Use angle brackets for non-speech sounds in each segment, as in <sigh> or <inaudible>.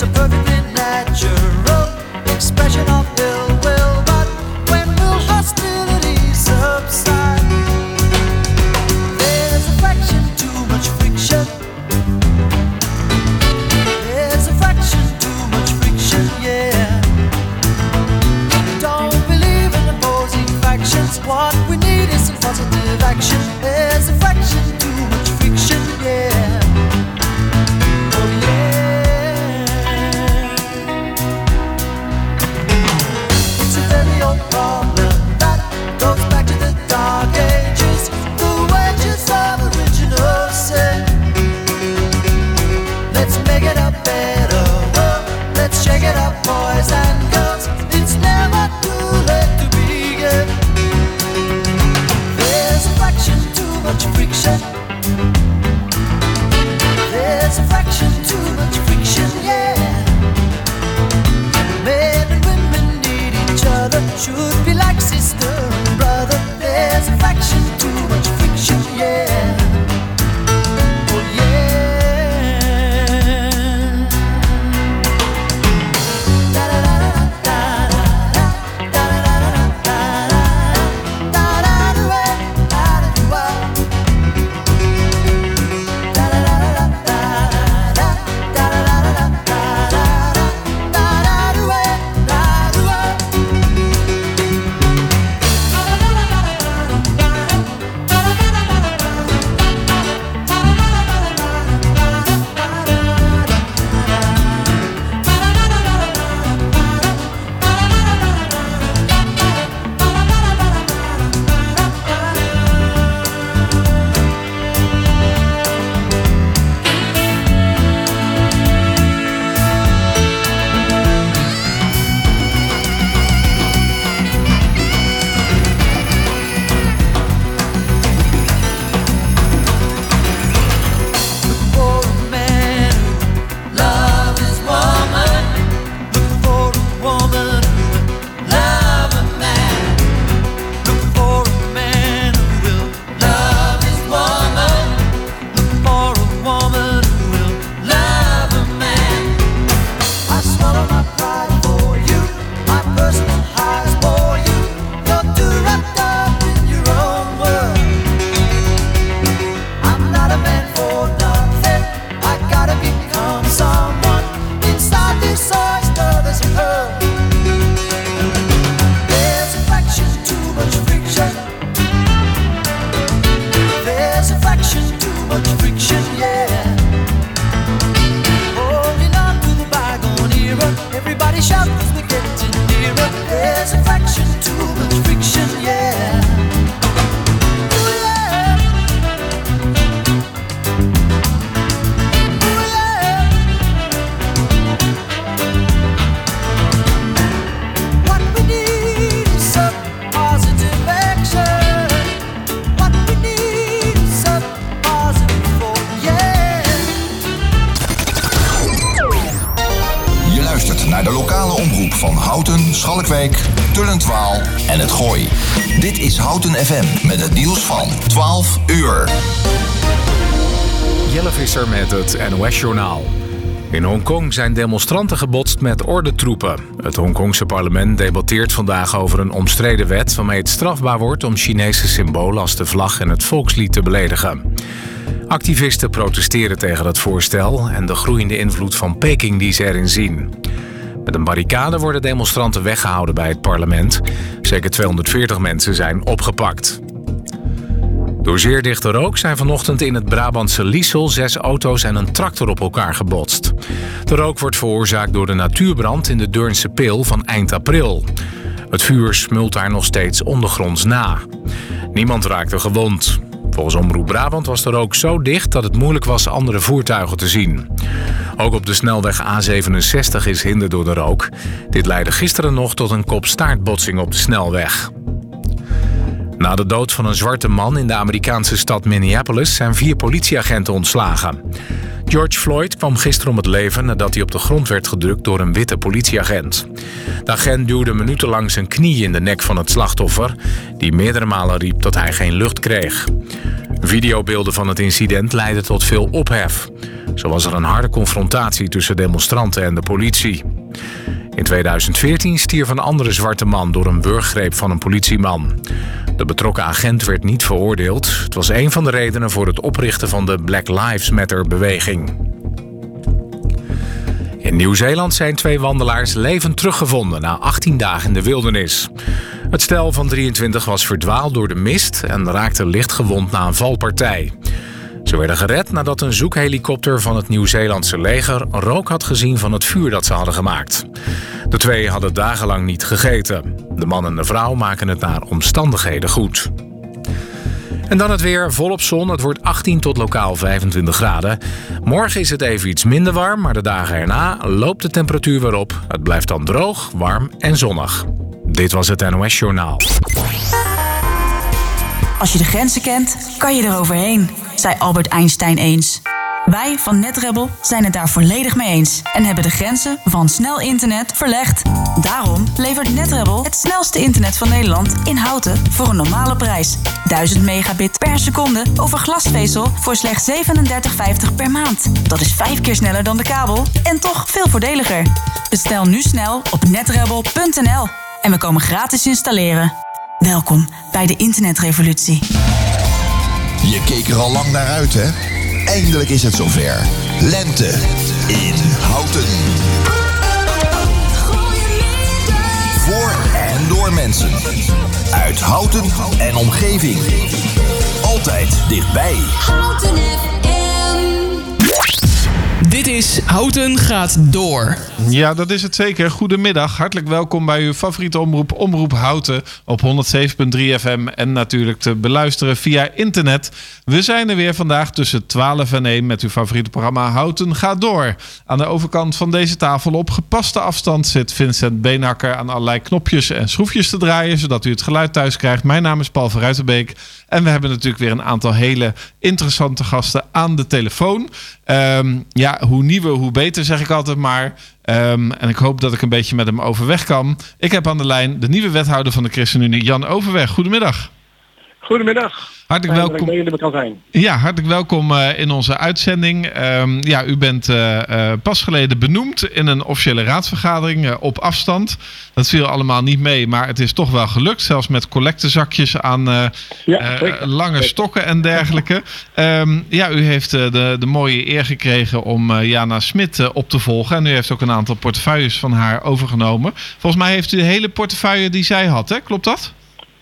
FM Met het NOS-journaal. In Hongkong zijn demonstranten gebotst met ordentroepen. Het Hongkongse parlement debatteert vandaag over een omstreden wet... waarmee het strafbaar wordt om Chinese symbolen als de vlag en het volkslied te beledigen. Activisten protesteren tegen het voorstel... en de groeiende invloed van Peking die ze erin zien. Met een barricade worden demonstranten weggehouden bij het parlement. Zeker 240 mensen zijn opgepakt. Door zeer dichte rook zijn vanochtend in het Brabantse Liesel zes auto's en een tractor op elkaar gebotst. De rook wordt veroorzaakt door de natuurbrand in de Deurnse Pil van eind april. Het vuur smult daar nog steeds ondergronds na. Niemand raakte gewond. Volgens Omroep Brabant was de rook zo dicht dat het moeilijk was andere voertuigen te zien. Ook op de snelweg A67 is hinder door de rook. Dit leidde gisteren nog tot een kopstaartbotsing op de snelweg. Na de dood van een zwarte man in de Amerikaanse stad Minneapolis zijn vier politieagenten ontslagen. George Floyd kwam gisteren om het leven nadat hij op de grond werd gedrukt door een witte politieagent. De agent duwde minutenlang zijn knie in de nek van het slachtoffer, die meerdere malen riep dat hij geen lucht kreeg. Videobeelden van het incident leidden tot veel ophef. Zo was er een harde confrontatie tussen demonstranten en de politie. In 2014 stierf een andere zwarte man door een burggreep van een politieman. De betrokken agent werd niet veroordeeld. Het was een van de redenen voor het oprichten van de Black Lives Matter-beweging. In Nieuw-Zeeland zijn twee wandelaars levend teruggevonden na 18 dagen in de wildernis. Het stel van 23 was verdwaald door de mist en raakte licht gewond na een valpartij. Ze werden gered nadat een zoekhelikopter van het Nieuw-Zeelandse leger rook had gezien van het vuur dat ze hadden gemaakt. De twee hadden dagenlang niet gegeten. De man en de vrouw maken het naar omstandigheden goed. En dan het weer volop zon. Het wordt 18 tot lokaal 25 graden. Morgen is het even iets minder warm, maar de dagen erna loopt de temperatuur weer op. Het blijft dan droog, warm en zonnig. Dit was het NOS Journaal. Als je de grenzen kent, kan je eroverheen, zei Albert Einstein eens. Wij van NetRebel zijn het daar volledig mee eens en hebben de grenzen van snel internet verlegd. Daarom levert NetRebel het snelste internet van Nederland in houten voor een normale prijs. 1000 megabit per seconde over glasvezel voor slechts 37,50 per maand. Dat is vijf keer sneller dan de kabel en toch veel voordeliger. Bestel nu snel op netrebel.nl en we komen gratis installeren. Welkom bij de internetrevolutie. Je keek er al lang naar uit, hè? Eindelijk is het zover. Lente in Houten. Voor en door mensen. Uit Houten en omgeving. Altijd dichtbij. Houten. Dit is Houten gaat door. Ja, dat is het zeker. Goedemiddag. Hartelijk welkom bij uw favoriete omroep, Omroep Houten, op 107.3 FM en natuurlijk te beluisteren via internet. We zijn er weer vandaag tussen 12 en 1 met uw favoriete programma Houten gaat door. Aan de overkant van deze tafel op gepaste afstand zit Vincent Beenhakker aan allerlei knopjes en schroefjes te draaien, zodat u het geluid thuis krijgt. Mijn naam is Paul van Ruitenbeek en we hebben natuurlijk weer een aantal hele interessante gasten aan de telefoon. Ehm, ja, hoe nieuwer, hoe beter, zeg ik altijd maar. Ehm, en ik hoop dat ik een beetje met hem overweg kan. Ik heb aan de lijn de nieuwe wethouder van de ChristenUnie, Jan Overweg. Goedemiddag. Goedemiddag. Hartelijk Fijn dat ik welkom. bij jullie kan zijn. Ja, hartelijk welkom eh, in onze uitzending. Ehm, ja, u bent eh, pas geleden benoemd in een officiële raadsvergadering op afstand. Dat viel allemaal niet mee, maar het is toch wel gelukt. Zelfs met collectezakjes aan Ja, lange stokken en dergelijke. Ehm, ja, u heeft de, de mooie eer gekregen om Jana Smit op te volgen. En u heeft ook een aantal portefeuilles van haar overgenomen. Volgens mij heeft u de hele portefeuille die zij had, hè? Klopt dat?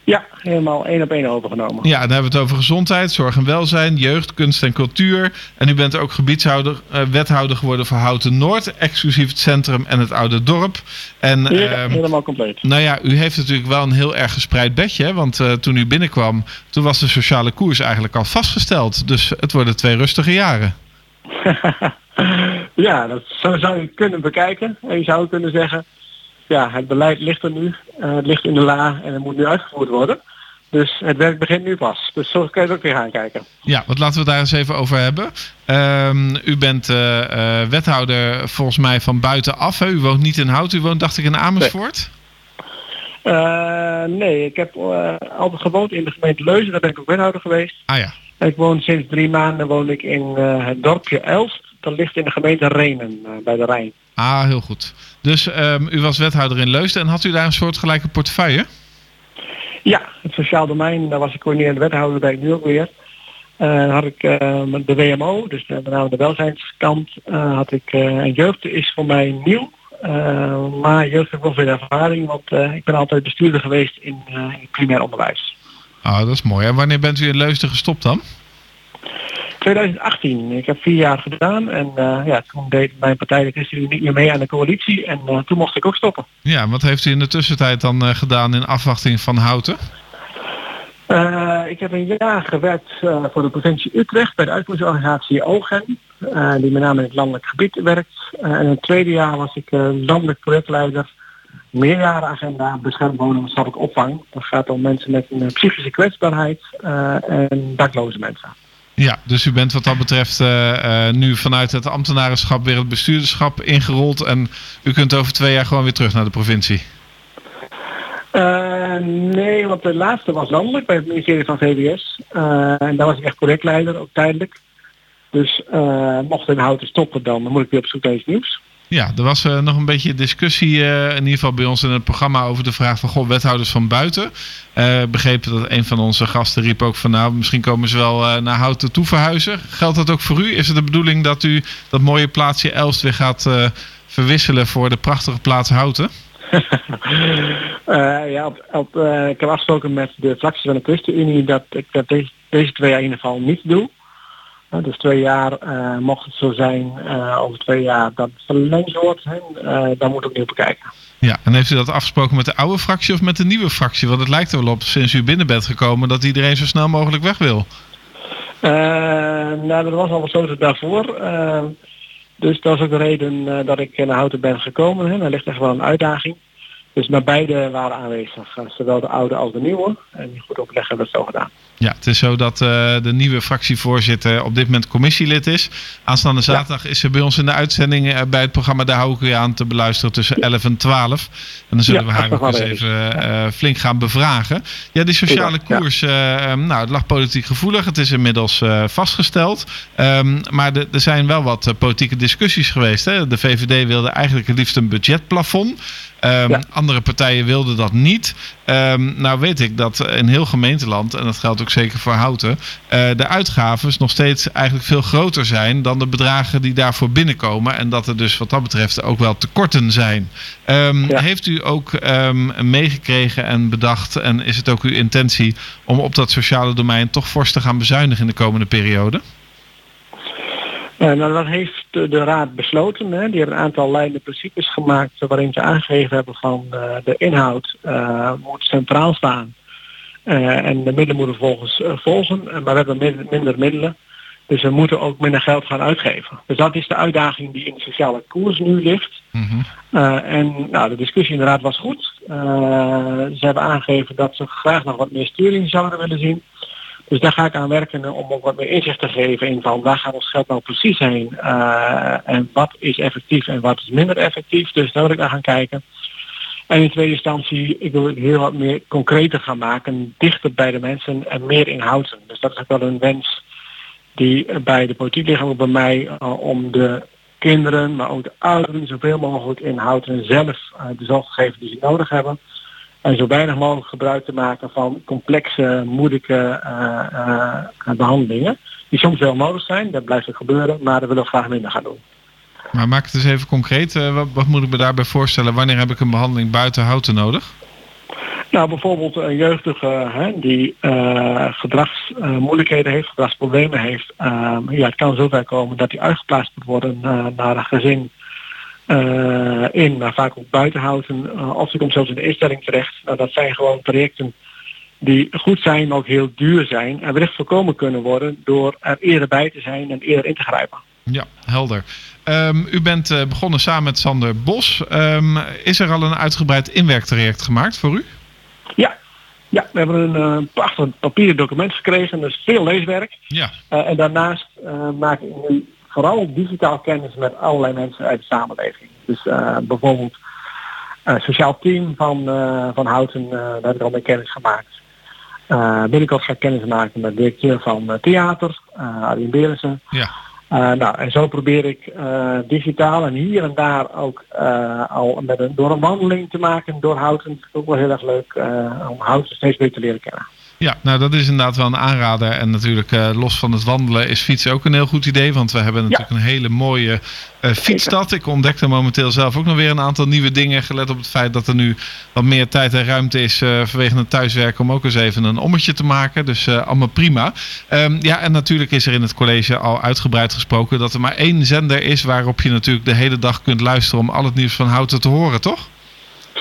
Ja, helemaal één op één overgenomen. Ja, dan hebben we het over gezondheid, zorg en welzijn, jeugd, kunst en cultuur. En u bent ook gebiedshouder, eh, wethouder geworden voor Houten Noord, exclusief het centrum en het oude dorp. En Ja, ehm, helemaal compleet. nou ja, u heeft natuurlijk wel een heel erg gespreid bedje. hè? Want eh, toen u binnenkwam, toen was de sociale koers eigenlijk al vastgesteld. Dus het worden twee rustige jaren. <laughs> ja, dat zo zou je kunnen bekijken. En je zou kunnen zeggen, ja, het beleid ligt er nu. eh, het ligt in de la en het moet nu uitgevoerd worden. Dus het werk begint nu pas. Dus zo kan je het ook weer gaan kijken. Ja, wat laten we daar eens even over hebben. Ehm, u bent eh, eh, wethouder volgens mij van buitenaf. Hè? U woont niet in Hout, u woont dacht ik in Amersfoort. Eh, nee, ik heb eh, altijd gewoond in de gemeente Leuzen. Daar ben ik ook wethouder geweest. Ah ja, Ik woon sinds drie maanden woon ik in eh, het dorpje Elst. Dat ligt in de gemeente Renen eh, bij de Rijn. Ah, heel goed. Dus ehm, u was wethouder in Leusden en had u daar een soort gelijke portefeuille? Ja, het sociaal domein, daar was ik coördinerende wethouder, ben ik nu ook weer. Had ik eh, met de WMO, dus met name de welzijnskant, eh, had ik eh, en jeugd is voor mij nieuw. Eh, maar jeugd ik wel veel ervaring, want ik ben altijd bestuurder geweest in, primair onderwijs. Oh, dat is mooi. En wanneer bent u in Leusden gestopt dan? 2018, ik heb vier jaar gedaan en eh, ja, toen deed mijn partij de ChristenUnie niet meer mee aan de coalitie en eh, toen mocht ik ook stoppen. Ja, wat heeft u in de tussentijd dan eh, gedaan in afwachting van Houten? Ik heb een jaar gewerkt voor de provincie Utrecht bij de uitvoeringsorganisatie OGEN, die met name in het landelijk gebied werkt. En in het tweede jaar was ik landelijk projectleider, meerjarenagenda, beschermd wonen, maatschappelijk opvang. Dat gaat om mensen met een psychische kwetsbaarheid en dakloze mensen. Ja, dus u bent wat dat betreft eh, eh, nu vanuit het ambtenarenschap weer het bestuurderschap ingerold. En u kunt over twee jaar gewoon weer terug naar de provincie. Eh, nee, want de laatste was landelijk bij het ministerie van VWS. En daar was ik echt projectleider, ook tijdelijk. Dus mocht een houten stoppen dan, dan moet ik weer op zoek naar iets nieuws. Ja, er was eh, nog een beetje discussie, eh, in ieder geval bij ons in het programma, over de vraag van goh, wethouders van buiten. Eh begrepen dat een van onze gasten riep ook van nou, misschien komen ze wel naar Houten toe verhuizen. Geldt dat ook voor u? Is het de bedoeling dat u dat mooie plaatsje Elst weer gaat verwisselen voor de prachtige plaats Houten? <laughs> Ja, ik heb afgesproken met de fractie van de ChristenUnie dat ik dat deze, deze twee jaar in ieder geval niet doe. Eh, dus twee jaar, eh, mocht het zo zijn, eh, over twee jaar dat het verlengd wordt, hè, dan moet ik opnieuw bekijken. Ja, en heeft u dat afgesproken met de oude fractie of met de nieuwe fractie? Want het lijkt er wel op, sinds u binnen bent gekomen, dat iedereen zo snel mogelijk weg wil. Nou, dat was al zo daarvoor. Dus dat is ook de reden dat ik naar Houten ben gekomen. Hè. Daar ligt echt wel een uitdaging. Dus maar beide waren aanwezig, zowel de oude als de nieuwe. En die goed overleg hebben we het zo gedaan. Ja, het is zo dat eh, de nieuwe fractievoorzitter op dit moment commissielid is. Aanstaande zaterdag is ze bij ons in de uitzending eh, bij het programma Daar hou ik u aan te beluisteren tussen 11 en 12. En dan zullen Ja, we haar ook eens even eh, flink gaan bevragen. Ja, die sociale Ja. koers, eh, eh, nou, het lag politiek gevoelig. Het is inmiddels vastgesteld. Ehm, maar de- er zijn wel wat politieke discussies geweest. Hè? De VVD wilde eigenlijk het liefst een budgetplafond. Ehm, Ja. Andere partijen wilden dat niet. Ehm, nou weet ik dat in heel gemeenteland, en dat geldt ook zeker voor Houten, eh, de uitgaves nog steeds eigenlijk veel groter zijn dan de bedragen die daarvoor binnenkomen. En dat er dus wat dat betreft ook wel tekorten zijn. Ehm, Ja. Heeft u ook meegekregen en bedacht, en is het ook uw intentie om op dat sociale domein toch fors te gaan bezuinigen in de komende periode? Eh, nou, dat heeft de, Raad besloten. Hè. Die hebben een aantal leidende principes gemaakt waarin ze aangegeven hebben van eh, de inhoud eh, moet centraal staan. En de middelen moeten volgens volgen, maar we hebben min- minder middelen. Dus we moeten ook minder geld gaan uitgeven. Dus dat is de uitdaging die in de sociale koers nu ligt. En nou, de discussie in de Raad was goed. Ze hebben aangegeven dat ze graag nog wat meer sturing zouden willen zien. Dus daar ga ik aan werken om ook wat meer inzicht te geven in van waar gaat ons geld nou precies heen eh, en wat is effectief en wat is minder effectief. Dus daar wil ik naar gaan kijken. En in tweede instantie, ik wil het heel wat meer concreter gaan maken, dichter bij de mensen en meer inhouden. Dus dat is ook wel een wens die bij de politiek ligt, ook bij mij, eh, om de kinderen, maar ook de ouderen zoveel mogelijk inhouden en zelf eh, de zorg te geven die ze nodig hebben. En zo weinig mogelijk gebruik te maken van complexe, moeilijke eh, eh, behandelingen. Die soms wel nodig zijn, dat blijft ook gebeuren, maar dat willen we graag minder gaan doen. Maar maak het eens even concreet. Eh, wat, wat moet ik me daarbij voorstellen? Wanneer heb ik een behandeling buiten Houten nodig? Nou, bijvoorbeeld een jeugdige hè, die gedragsmoeilijkheden heeft, gedragsproblemen heeft. ehm, ja, het kan zover komen dat hij uitgeplaatst moet worden naar een gezin eh, in, maar vaak ook buiten houden. eh, of die komt zelfs in de instelling terecht. Nou, dat zijn gewoon trajecten die goed zijn, maar ook heel duur zijn. En wellicht voorkomen kunnen worden door er eerder bij te zijn en eerder in te grijpen. Ja, helder. Ehm, u bent eh, begonnen samen met Sander Bos. Ehm, is er al een uitgebreid inwerktraject gemaakt voor u? Ja, ja we hebben een eh, prachtig papieren document gekregen, dus veel leeswerk. Ja. En daarnaast maak ik nu vooral digitaal kennis met allerlei mensen uit de samenleving. Dus eh, bijvoorbeeld een sociaal team van, eh, van Houten, eh, daar heb ik al mee kennis gemaakt. Eh binnenkort ga ik kennis maken met de directeur van eh, theater, Arjen Berensen. Ja. Nou, en zo probeer ik digitaal en hier en daar ook al met een, door een wandeling te maken door Houten. Dat is ook wel heel erg leuk om Houten steeds beter te leren kennen. Ja, nou dat is inderdaad wel een aanrader. En natuurlijk uh, los van het wandelen is fietsen ook een heel goed idee. Want we hebben natuurlijk ja. een hele mooie uh, fietsstad. Ik ontdekte momenteel zelf ook nog weer een aantal nieuwe dingen. Gelet op het feit dat er nu wat meer tijd en ruimte is uh, vanwege het thuiswerken. Om ook eens even een ommetje te maken. Dus allemaal prima. Um, ja, en natuurlijk is er in het college al uitgebreid gesproken dat er maar één zender is waarop je natuurlijk de hele dag kunt luisteren om al het nieuws van Houten te horen, toch?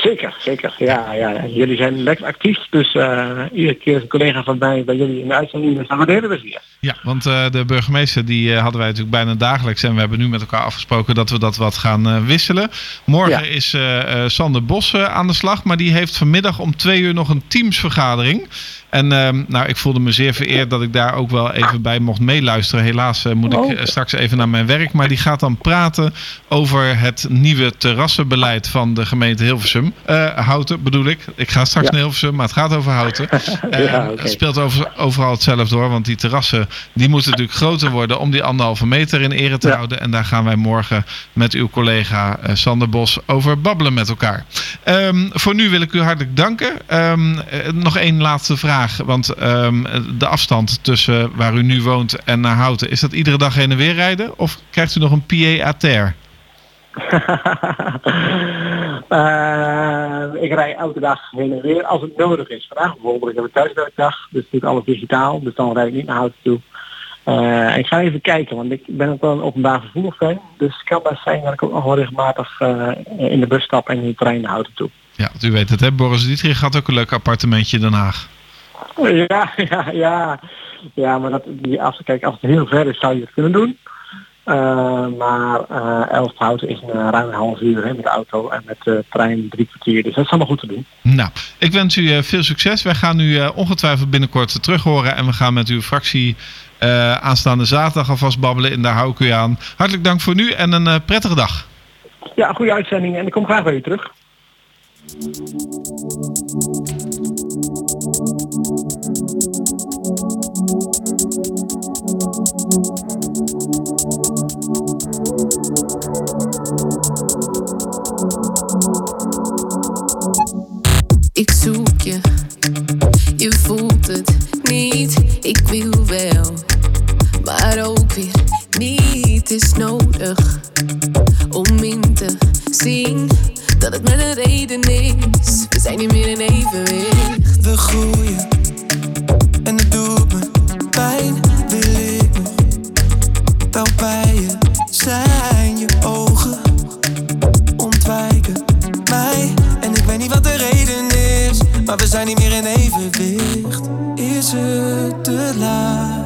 Zeker, zeker. Ja, ja. Jullie zijn lekker actief. Dus uh, iedere keer een collega van mij bij jullie in de uitzending, dus dan waarderen we ze Ja, want uh, de burgemeester die uh, hadden wij natuurlijk bijna dagelijks. En we hebben nu met elkaar afgesproken dat we dat wat gaan wisselen. Morgen ja. is Sander Bos aan de slag. Maar die heeft vanmiddag om twee uur nog een teamsvergadering. En ehm, nou, ik voelde me zeer vereerd dat ik daar ook wel even bij mocht meeluisteren. Helaas eh, moet ik Oh. eh, straks even naar mijn werk. Maar die gaat dan praten over het nieuwe terrassenbeleid van de gemeente Hilversum. Eh, Houten bedoel ik. Ik ga straks Ja. naar Hilversum, maar het gaat over Houten. <laughs> Ja. Het speelt over, overal hetzelfde hoor. Want die terrassen die moeten natuurlijk groter worden om die anderhalve meter in ere te Ja. houden. En daar gaan wij morgen met uw collega Sander Bos over babbelen met elkaar. Ehm, voor nu wil ik u hartelijk danken. Ehm, eh, nog één laatste vraag. Want ehm, de afstand tussen waar u nu woont en naar Houten, is dat iedere dag heen en weer rijden? Of krijgt u nog een PA à terre? <laughs> Eh, ik rij elke dag heen en weer als het nodig is. Vandaag bijvoorbeeld, ik heb een thuiswerkdag, dus doe ik alles digitaal, dus dan rijd ik niet naar houten toe. En ik ga even kijken, want ik ben ook wel een openbaar vervoer fan, dus het kan best zijn dat ik ook nog wel regelmatig eh, in de bus stap en in de trein naar houten toe. Ja, u weet het, hè? Boris Dietrich had ook een leuk appartementje in Den Haag. <laughs> Ja, ja, ja. Ja, maar dat, die als, kijk, als het heel ver is zou je het kunnen doen. Eh, maar eh Elst Houten is een eh, ruim een half uur hè, met de auto en met de trein drie kwartier. Dus dat is allemaal goed te doen. Nou, ik wens u eh, veel succes. Wij gaan u eh, ongetwijfeld binnenkort terug horen. En we gaan met uw fractie eh, aanstaande zaterdag alvast babbelen. En daar hou ik u aan. Hartelijk dank voor nu en een eh, prettige dag. Ja, goede uitzending en ik kom graag bij u terug. Niet. Ik wil wel, maar ook weer niet. Is nodig om in te zien dat het met een reden is. We zijn niet meer in evenwicht. We groeien en het doet me pijn. Wil ik nog bij je zijn? Je ogen ontwijken mij. En ik weet niet wat de reden is, maar we zijn niet meer in evenwicht. Is het te laat?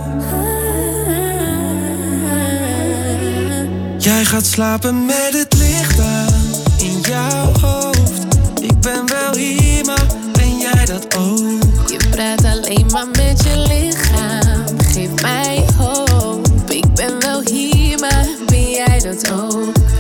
Jij gaat slapen met het jouw hoofd. Ik ben wel hier, maar ben jij dat ook? Je praat alleen maar met je lichaam. Geef mij hoop. Ik ben wel hier, maar ben jij dat ook?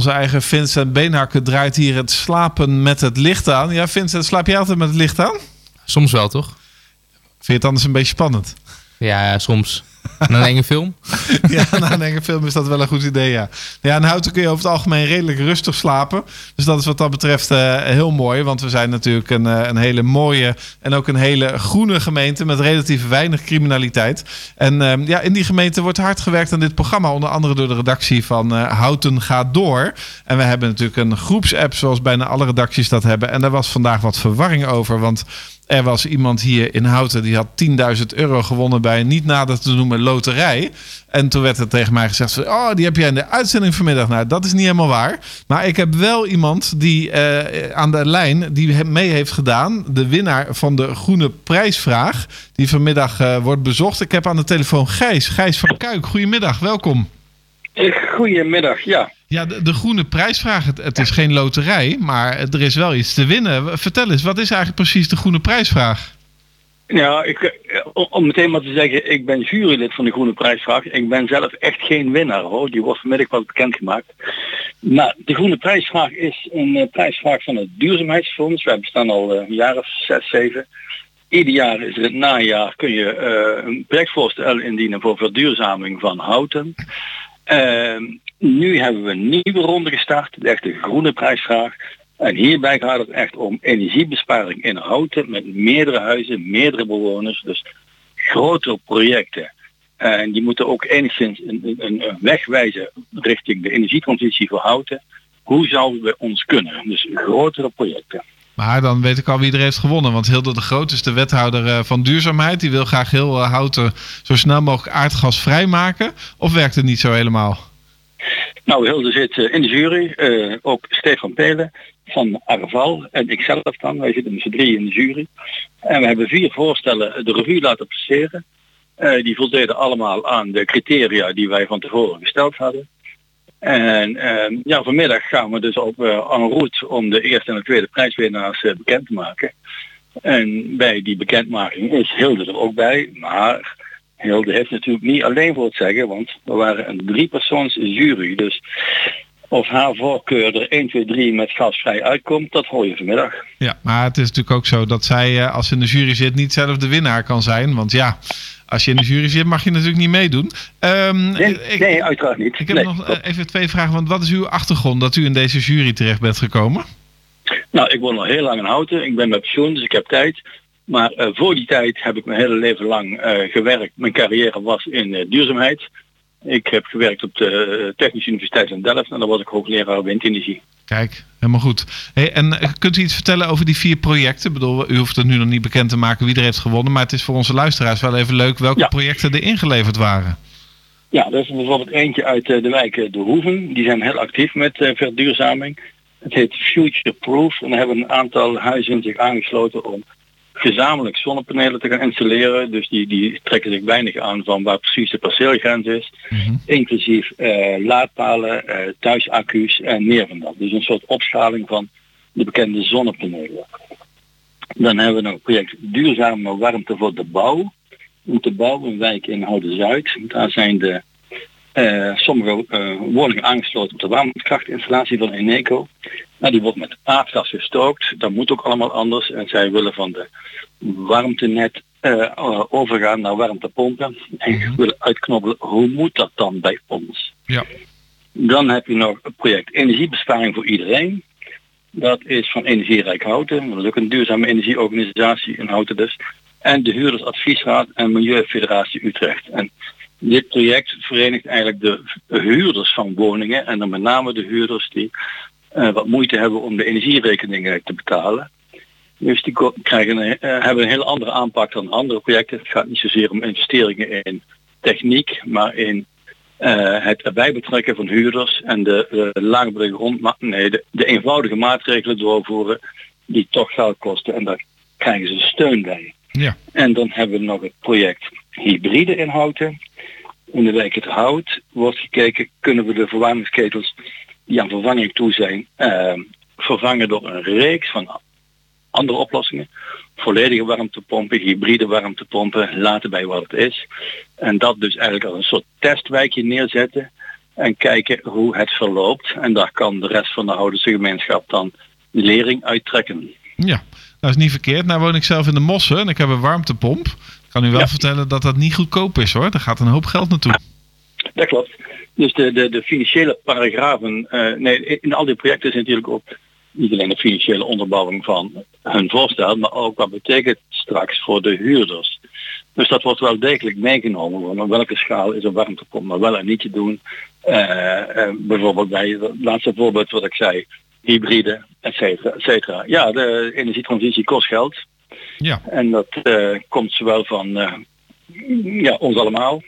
Onze eigen Vincent Beenhakker draait hier het slapen met het licht aan. Ja, Vincent, slaap jij altijd met het licht aan? Soms wel, toch? Vind je het anders een beetje spannend? Ja, soms. Na een enge film. <laughs> ja, na een enge film is dat wel een goed idee, ja. Ja, in Houten kun je over het algemeen redelijk rustig slapen. Dus dat is wat dat betreft eh, heel mooi. Want we zijn natuurlijk een, eh, een hele mooie en ook een hele groene gemeente... met relatief weinig criminaliteit. En eh, ja, in die gemeente wordt hard gewerkt aan dit programma. Onder andere door de redactie van eh, Houten gaat door. En we hebben natuurlijk een groepsapp zoals bijna alle redacties dat hebben. En daar was vandaag wat verwarring over, want... Er was iemand hier in Houten die had 10.000 euro gewonnen bij een niet nader te noemen loterij. En toen werd er tegen mij gezegd: Oh, die heb jij in de uitzending vanmiddag. Nou, dat is niet helemaal waar. Maar ik heb wel iemand die eh, aan de lijn die mee heeft gedaan. De winnaar van de Groene Prijsvraag. Die vanmiddag eh, wordt bezocht. Ik heb aan de telefoon Gijs. Gijs van Kuik. Goedemiddag, welkom. Goedemiddag, ja. Ja, de, de Groene Prijsvraag. Het, het is geen loterij, maar er is wel iets te winnen. Vertel eens, wat is eigenlijk precies de Groene Prijsvraag? Ja, ik, eh, om- meteen maar te zeggen, ik ben jurylid van de Groene Prijsvraag. Ik ben zelf echt geen winnaar hoor, die wordt vanmiddag wel bekendgemaakt. Nou, de Groene Prijsvraag is een eh, prijsvraag van het Duurzaamheidsfonds. Wij bestaan al eh, een jaar of zes, zeven. Ieder jaar is er het najaar kun je eh, een projectvoorstel indienen voor verduurzaming van houten. Ehm, nu hebben we een nieuwe ronde gestart, de echte groene prijsvraag. En hierbij gaat het echt om energiebesparing in houten met meerdere huizen, meerdere bewoners, dus grotere projecten. En die moeten ook enigszins een, een, een weg wijzen richting de energietransitie voor houten. Hoe zouden we ons kunnen? Dus grotere projecten. Maar dan weet ik al wie er heeft gewonnen. Want Hilde de Groot is de wethouder eh, van duurzaamheid. Die wil graag heel eh, houten zo snel mogelijk aardgasvrij maken. Of werkt het niet zo helemaal? Nou, Hilde zit eh, in de jury. ook Stefan Pelen van Arval en ikzelf dan. Wij zitten met z'n drie in de jury. En we hebben vier voorstellen de revue laten passeren. Die voldeden allemaal aan de criteria die wij van tevoren gesteld hadden. En eh, ja, vanmiddag gaan we dus op en route om de eerste en de tweede prijswinnaars eh, bekend te maken. En bij die bekendmaking is Hilde er ook bij. Maar Hilde heeft natuurlijk niet alleen voor het zeggen, want we waren een driepersoons jury. Dus of haar voorkeur er 1, 2, 3 met gasvrij uitkomt, dat hoor je vanmiddag. Ja, maar het is natuurlijk ook zo dat zij, eh, als ze in de jury zit, niet zelf de winnaar kan zijn. Want ja, als je in de jury zit, mag je natuurlijk niet meedoen. Ehm, Nee, ik, nee, uiteraard niet. ik heb Nee, nog eh, even twee vragen. Want wat is uw achtergrond dat u in deze jury terecht bent gekomen? Nou, ik woon al heel lang in Houten. Ik ben met pensioen, dus ik heb tijd. Maar eh, voor die tijd heb ik mijn hele leven lang eh, gewerkt. Mijn carrière was in duurzaamheid. Ik heb gewerkt op de eh, Technische Universiteit in Delft en daar was ik hoogleraar windenergie. Kijk, helemaal goed. Hey, en eh, kunt u iets vertellen over die vier projecten? Ik bedoel, u hoeft het nu nog niet bekend te maken wie er heeft gewonnen. Maar het is voor onze luisteraars wel even leuk welke Ja. projecten er ingeleverd waren. Ja, er is bijvoorbeeld eentje uit eh, de wijk De Hoeven. Die zijn heel actief met verduurzaming. Het heet Future Proof. En daar hebben een aantal huizen zich aangesloten om gezamenlijk zonnepanelen te gaan installeren. Dus die, die trekken zich weinig aan van waar precies de perceelgrens is. Inclusief eh, laadpalen, eh, thuisaccu's en meer van dat. Dus een soort opschaling van de bekende zonnepanelen. Dan hebben we nog het project Duurzame Warmte voor de Bouw. Om te bouwen een wijk in Houden-Zuid. Daar zijn de eh, sommige eh, woningen aangesloten op de warmtekrachtinstallatie van Eneco. Nou, die wordt met aardgas gestookt. Dat moet ook allemaal anders. En zij willen van de warmtenet eh, overgaan naar warmtepompen. En willen uitknobbelen hoe moet dat dan bij ons. Ja. Dan heb je nog het project Energiebesparing voor iedereen. Dat is van Energierijk Houten. Dat is ook een duurzame energieorganisatie in Houten dus. En de Huurdersadviesraad en Milieufederatie Utrecht. En dit project verenigt eigenlijk de huurders van woningen en dan met name de huurders die eh, wat moeite hebben om de energierekeningen te betalen. Dus die krijgen eh, hebben een hele andere aanpak dan andere projecten. Het gaat niet zozeer om investeringen in techniek, maar in eh, het erbij betrekken van huurders en de laagbare grond, nee, de eenvoudige maatregelen doorvoeren die toch geld kosten en daar krijgen ze steun bij. Ja. En dan hebben we nog het project hybride inhouden. In de wijk het hout wordt gekeken, kunnen we de verwarmingsketels die aan vervanging toe zijn, eh, vervangen door een reeks van andere oplossingen. Volledige warmtepompen, hybride warmtepompen, laten bij wat het is. En dat dus eigenlijk als een soort testwijkje neerzetten en kijken hoe het verloopt. En daar kan de rest van de Houdense gemeenschap dan lering uittrekken. Ja, dat is niet verkeerd. Nou woon ik zelf in de Mossen en ik heb een warmtepomp. Ik kan u wel Ja. vertellen dat dat niet goedkoop is hoor. Er gaat een hoop geld naartoe. Dat klopt. Dus de, de, de financiële paragrafen, eh, nee, in al die projecten is natuurlijk ook niet alleen de financiële onderbouwing van hun voorstel, maar ook wat betekent straks voor de huurders. Dus dat wordt wel degelijk meegenomen. Op welke schaal is een warmtepomp maar wel en niet te doen. Eh, eh, bijvoorbeeld bij het laatste voorbeeld wat ik zei, hybride, et cetera, et cetera. Ja, de energietransitie kost geld. Ja. En dat eh, komt zowel van eh, ja, ons allemaal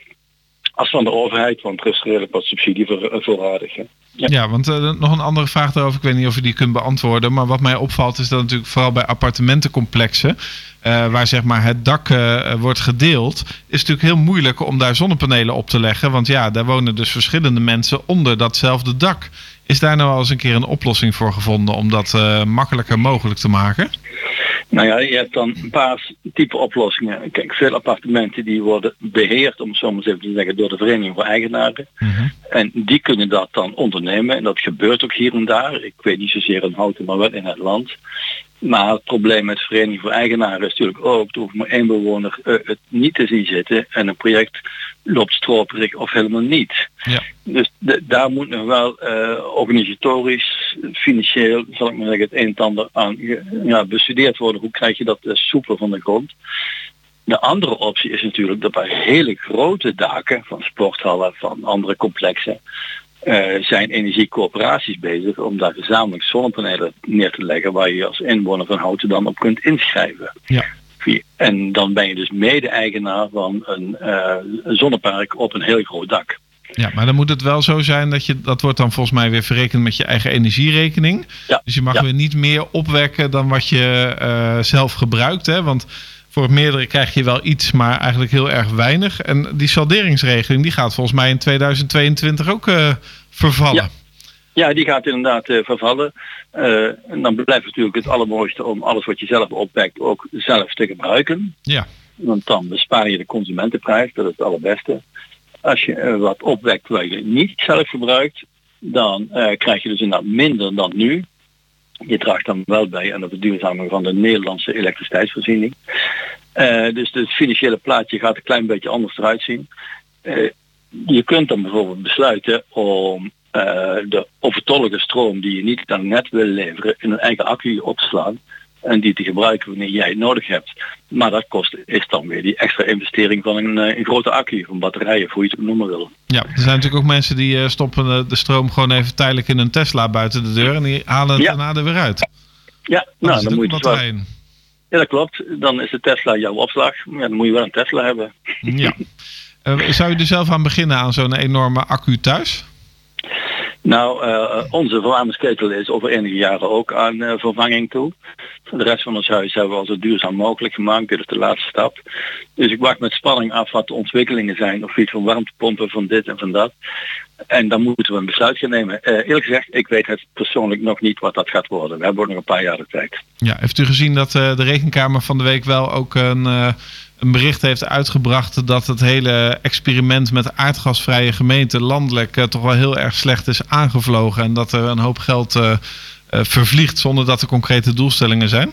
als van de overheid, want er is redelijk wat subsidie voor, eh, voorradig. hè. Ja, want nog een andere vraag daarover. Ik weet niet of u die kunt beantwoorden. Maar wat mij opvalt is dat natuurlijk vooral bij appartementencomplexen. waar zeg maar het dak wordt gedeeld. Is het natuurlijk heel moeilijk om daar zonnepanelen op te leggen. Want ja, daar wonen dus verschillende mensen onder datzelfde dak. Is daar nou al eens een keer een oplossing voor gevonden om dat eh, makkelijker mogelijk te maken? Nou ja, je hebt dan een paar type oplossingen. Kijk, veel appartementen die worden beheerd, om het zo maar eens even te zeggen, door de Vereniging voor Eigenaren. En die kunnen dat dan ondernemen. En dat gebeurt ook hier en daar. Ik weet niet zozeer in Houten, maar wel in het land. Maar het probleem met de Vereniging voor Eigenaren is natuurlijk ook, er hoeft maar één bewoner eh, het niet te zien zitten. En een project loopt stroperig of helemaal niet. Ja. Dus de- daar moet nog wel eh, organisatorisch, financieel, zal ik maar zeggen, het een en ander aan ja, bestudeerd worden. Hoe krijg je dat eh, soepel van de grond? De andere optie is natuurlijk dat bij hele grote daken van sporthallen, van andere complexen, eh, zijn energiecoöperaties bezig om daar gezamenlijk zonnepanelen neer te leggen waar je als inwoner van Houten dan op kunt inschrijven. Ja. En dan ben je dus mede-eigenaar van een, eh, een zonnepark op een heel groot dak. Ja, maar dan moet het wel zo zijn dat je dat wordt dan volgens mij weer verrekend met je eigen energierekening. Ja, Dus je mag ja. weer niet meer opwekken dan wat je eh, zelf gebruikt. Hè? Want voor het meerdere krijg je wel iets, maar eigenlijk heel erg weinig. En die salderingsregeling die gaat volgens mij in 2022 ook eh, vervallen. Ja. Ja, die gaat inderdaad eh, vervallen. Eh, en dan blijft natuurlijk het allermooiste om alles wat je zelf opwekt ook zelf te gebruiken. Ja. Want dan bespaar je de consumentenprijs, dat is het allerbeste. Als je eh, wat opwekt waar je niet zelf gebruikt, dan krijg je dus inderdaad minder dan nu. Je draagt dan wel bij aan de verduurzaming van de Nederlandse elektriciteitsvoorziening. Dus het financiële plaatje gaat een klein beetje anders eruit zien. Je kunt dan bijvoorbeeld besluiten om de overtollige stroom die je niet aan het net wil leveren in een eigen accu op te slaan en die te gebruiken wanneer jij het nodig hebt. Maar dat kost is dan weer die extra investering van een, eh, een grote accu, van batterijen, of hoe je het ook noemen wil. Ja, er zijn natuurlijk ook mensen die eh, stoppen de, stroom gewoon even tijdelijk in een Tesla buiten de deur. En die halen het Ja. daarna er weer uit. Ja, Nou, nou dan moet je dus wel. Ja, dat klopt. Dan is de Tesla jouw opslag. Ja, dan moet je wel een Tesla hebben. Ja. <laughs> Eh, zou je er zelf aan beginnen aan zo'n enorme accu thuis? Nou, eh, onze verwarmingsketel is over enige jaren ook aan eh, vervanging toe. De rest van ons huis hebben we al zo duurzaam mogelijk gemaakt. Dit is de laatste stap. Dus ik wacht met spanning af wat de ontwikkelingen zijn op gebied van warmtepompen, van dit en van dat. En dan moeten we een besluit gaan nemen. Eh, eerlijk gezegd, ik weet het persoonlijk nog niet wat dat gaat worden. We hebben nog een paar jaar de tijd. Ja, heeft u gezien dat de Rekenkamer van de week wel ook een, een bericht heeft uitgebracht dat het hele experiment met aardgasvrije gemeenten landelijk eh, toch wel heel erg slecht is aangevlogen en dat er een hoop geld eh, vervliegt zonder dat er concrete doelstellingen zijn?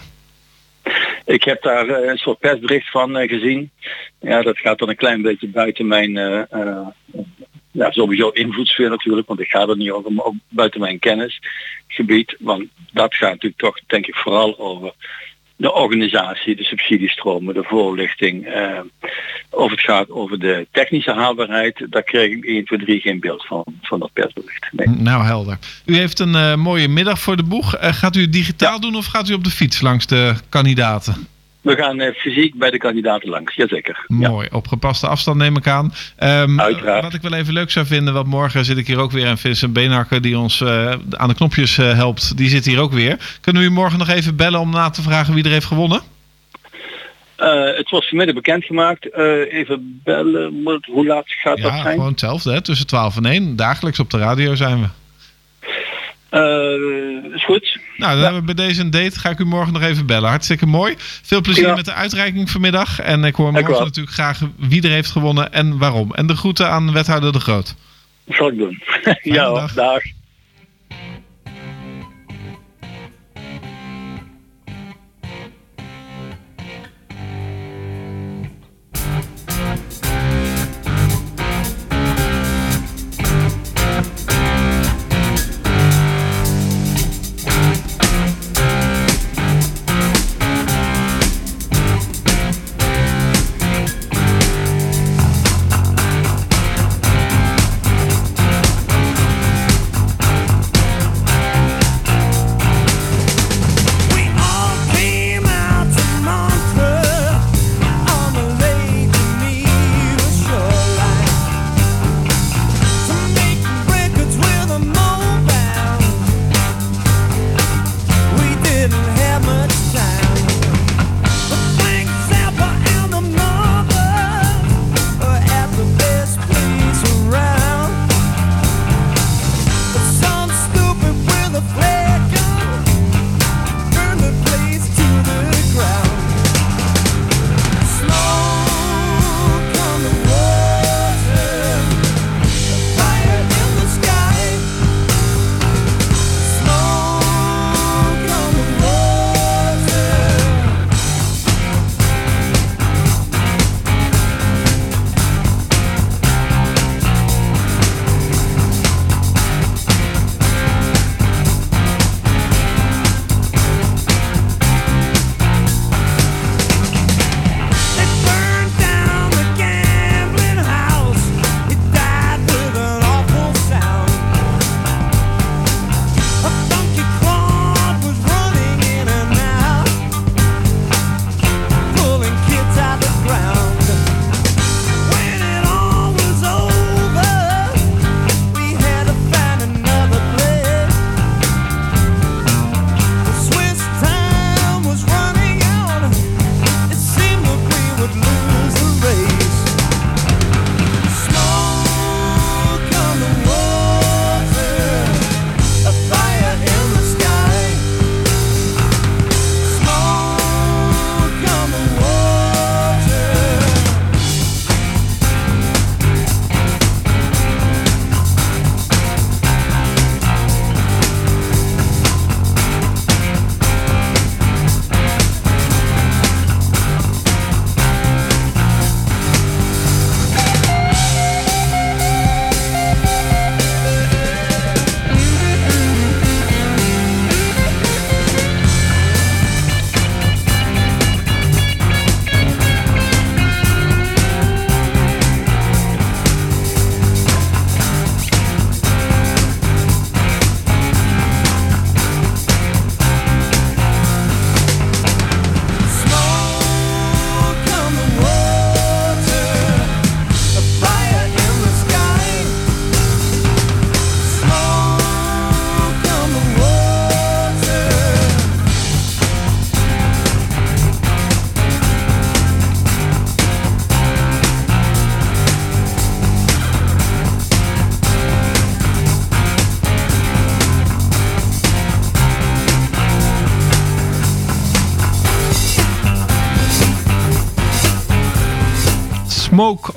Ik heb daar een soort persbericht van gezien. Ja, dat gaat dan een klein beetje buiten mijn ja, sowieso invloedssfeer natuurlijk, want ik ga er niet over, maar ook buiten mijn kennisgebied. Want dat gaat natuurlijk toch, denk ik, vooral over de organisatie, de subsidiestromen, de voorlichting. eh, of het gaat over de technische haalbaarheid, daar kreeg ik 1, 2, 3 geen beeld van, van dat persbericht. Nee. Nou, helder. U heeft een eh, mooie middag voor de boeg. Eh, gaat u het digitaal doen of gaat u op de fiets langs de kandidaten? We gaan eh, fysiek bij de kandidaten langs, jazeker. Ja. Mooi, op gepaste afstand neem ik aan. Ehm, Uiteraard. Wat ik wel even leuk zou vinden, want morgen zit ik hier ook weer en Vincent Beenhakker die ons eh, aan de knopjes eh, helpt, die zit hier ook weer. Kunnen we u morgen nog even bellen om na te vragen wie er heeft gewonnen? Het wordt vanmiddag bekendgemaakt. Even bellen, hoe laat gaat dat Ja, zijn? gewoon hetzelfde, hè? tussen 12 en 1. Dagelijks op de radio zijn we. Eh, is goed. Nou, dan hebben we bij deze een date. Ga ik u morgen nog even bellen. Hartstikke mooi. Veel plezier Ja. met de uitreiking vanmiddag. En ik hoor morgen natuurlijk graag wie er heeft gewonnen en waarom. En de groeten aan wethouder De Groot. Dat zal ik doen. <laughs> ja, hoor, dag. dag.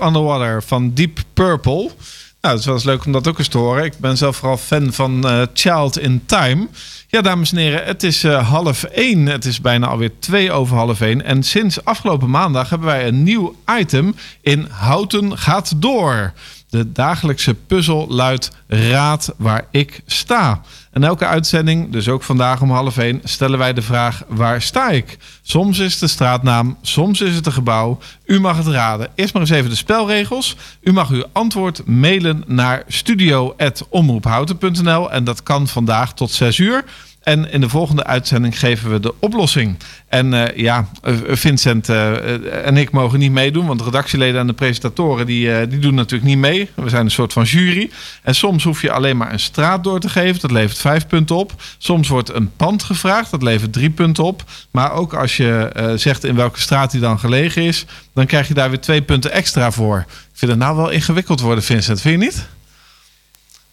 Smoke on the Water van Deep Purple. Nou, het eens leuk om dat ook eens te horen. Ik ben zelf vooral fan van eh, Child in Time. Ja, dames en heren, het is eh, half één. Het is bijna alweer twee over half één. En sinds afgelopen maandag hebben wij een nieuw item in Houten gaat door. De dagelijkse puzzel luidt Raad waar ik sta. En elke uitzending, dus ook vandaag om half één, stellen wij de vraag: waar sta ik? Soms is het de straatnaam, soms is het een gebouw. U mag het raden. Eerst maar eens even de spelregels. U mag uw antwoord mailen naar studio.omroephouten.nl en dat kan vandaag tot 6 uur. En in de volgende uitzending geven we de oplossing. En eh, ja, eh, Vincent eh, en ik mogen niet meedoen, want de redactieleden en de presentatoren die, die doen natuurlijk niet mee. We zijn een soort van jury. En soms hoef je alleen maar een straat door te geven, dat levert vijf punten op. Soms wordt een pand gevraagd, dat levert drie punten op. Maar ook als je zegt in welke straat die dan gelegen is, dan krijg je daar weer twee punten extra voor. Ik vind het nou wel ingewikkeld worden, Vincent, vind je niet?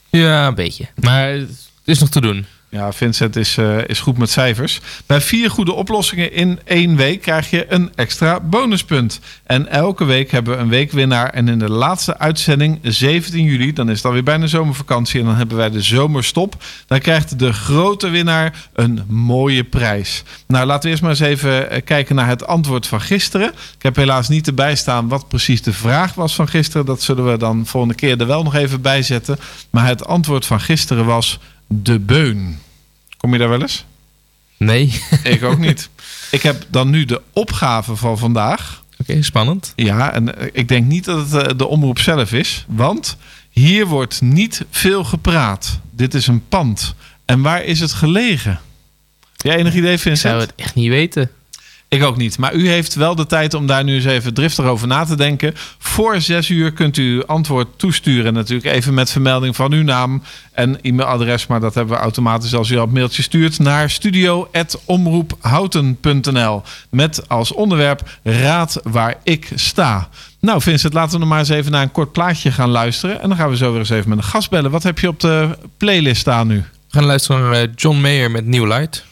Ja, een beetje. Maar het is nog te doen. Ja, Vincent is, eh, is goed met cijfers. Bij vier goede oplossingen in één week krijg je een extra bonuspunt. En elke week hebben we een weekwinnaar. En in de laatste uitzending, 17 juli, dan is het alweer bijna zomervakantie. En dan hebben wij de zomerstop. Dan krijgt de grote winnaar een mooie prijs. Nou, laten we eerst maar eens even eh, kijken naar het antwoord van gisteren. Ik heb helaas niet erbij staan wat precies de vraag was van gisteren. Dat zullen we dan volgende keer er wel nog even bij zetten. Maar het antwoord van gisteren was de beun. Kom je daar wel eens? Nee. <laughs> Ik ook niet. <laughs> Ik heb dan nu de opgave van vandaag. Oké, spannend. Ja, en eh, ik denk niet dat het eh, de omroep zelf is. Want hier wordt niet veel gepraat. Dit is een pand. En waar is het gelegen? Heb jij enig idee, Ik zou Vincent? het echt niet weten. Ik ook niet. Maar u heeft wel de tijd om daar nu eens even driftig over na te denken. Voor zes uur kunt u antwoord toesturen. Natuurlijk even met vermelding van uw naam en e-mailadres. Maar dat hebben we automatisch als u al het mailtje stuurt naar studio.omroephouten.nl. Met als onderwerp Raad waar ik sta. Nou Vincent, laten we nog maar eens even naar een kort plaatje gaan luisteren. En dan gaan we zo weer eens even met een gast bellen. Wat heb je op de playlist staan nu? We gaan luisteren naar eh, John Mayer met New Light.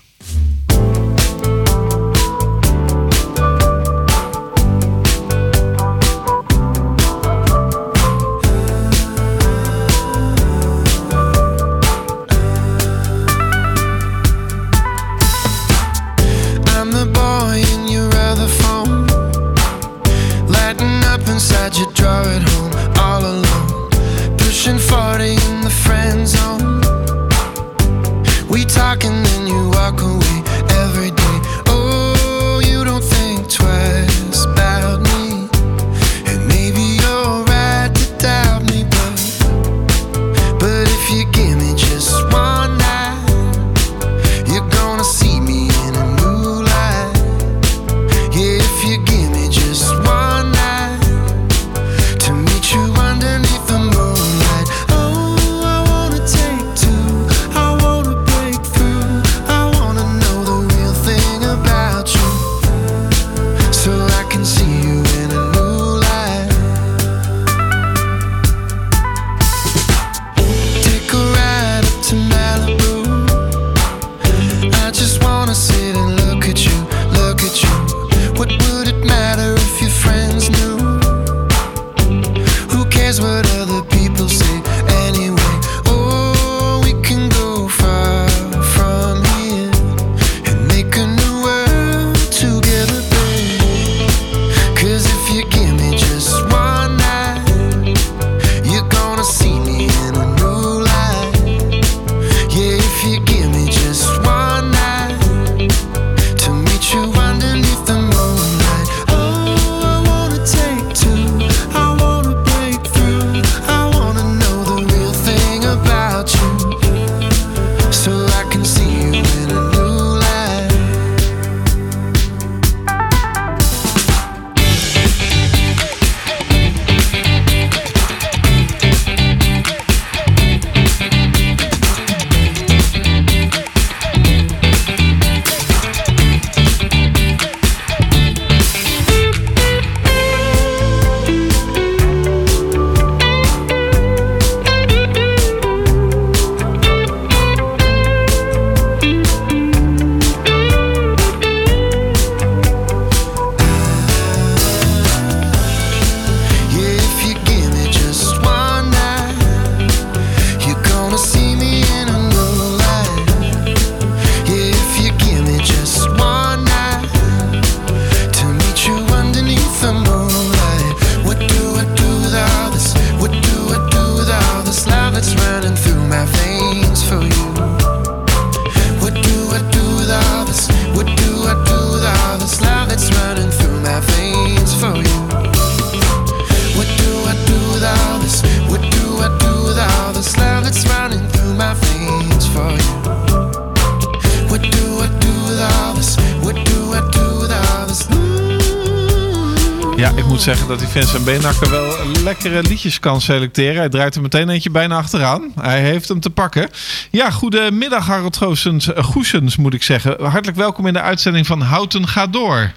Beenakker wel lekkere liedjes kan selecteren. Hij draait er meteen eentje bijna achteraan. Hij heeft hem te pakken. Ja, goedemiddag Harold Goossens, Goesens moet ik zeggen. Hartelijk welkom in de uitzending van Houten gaat door.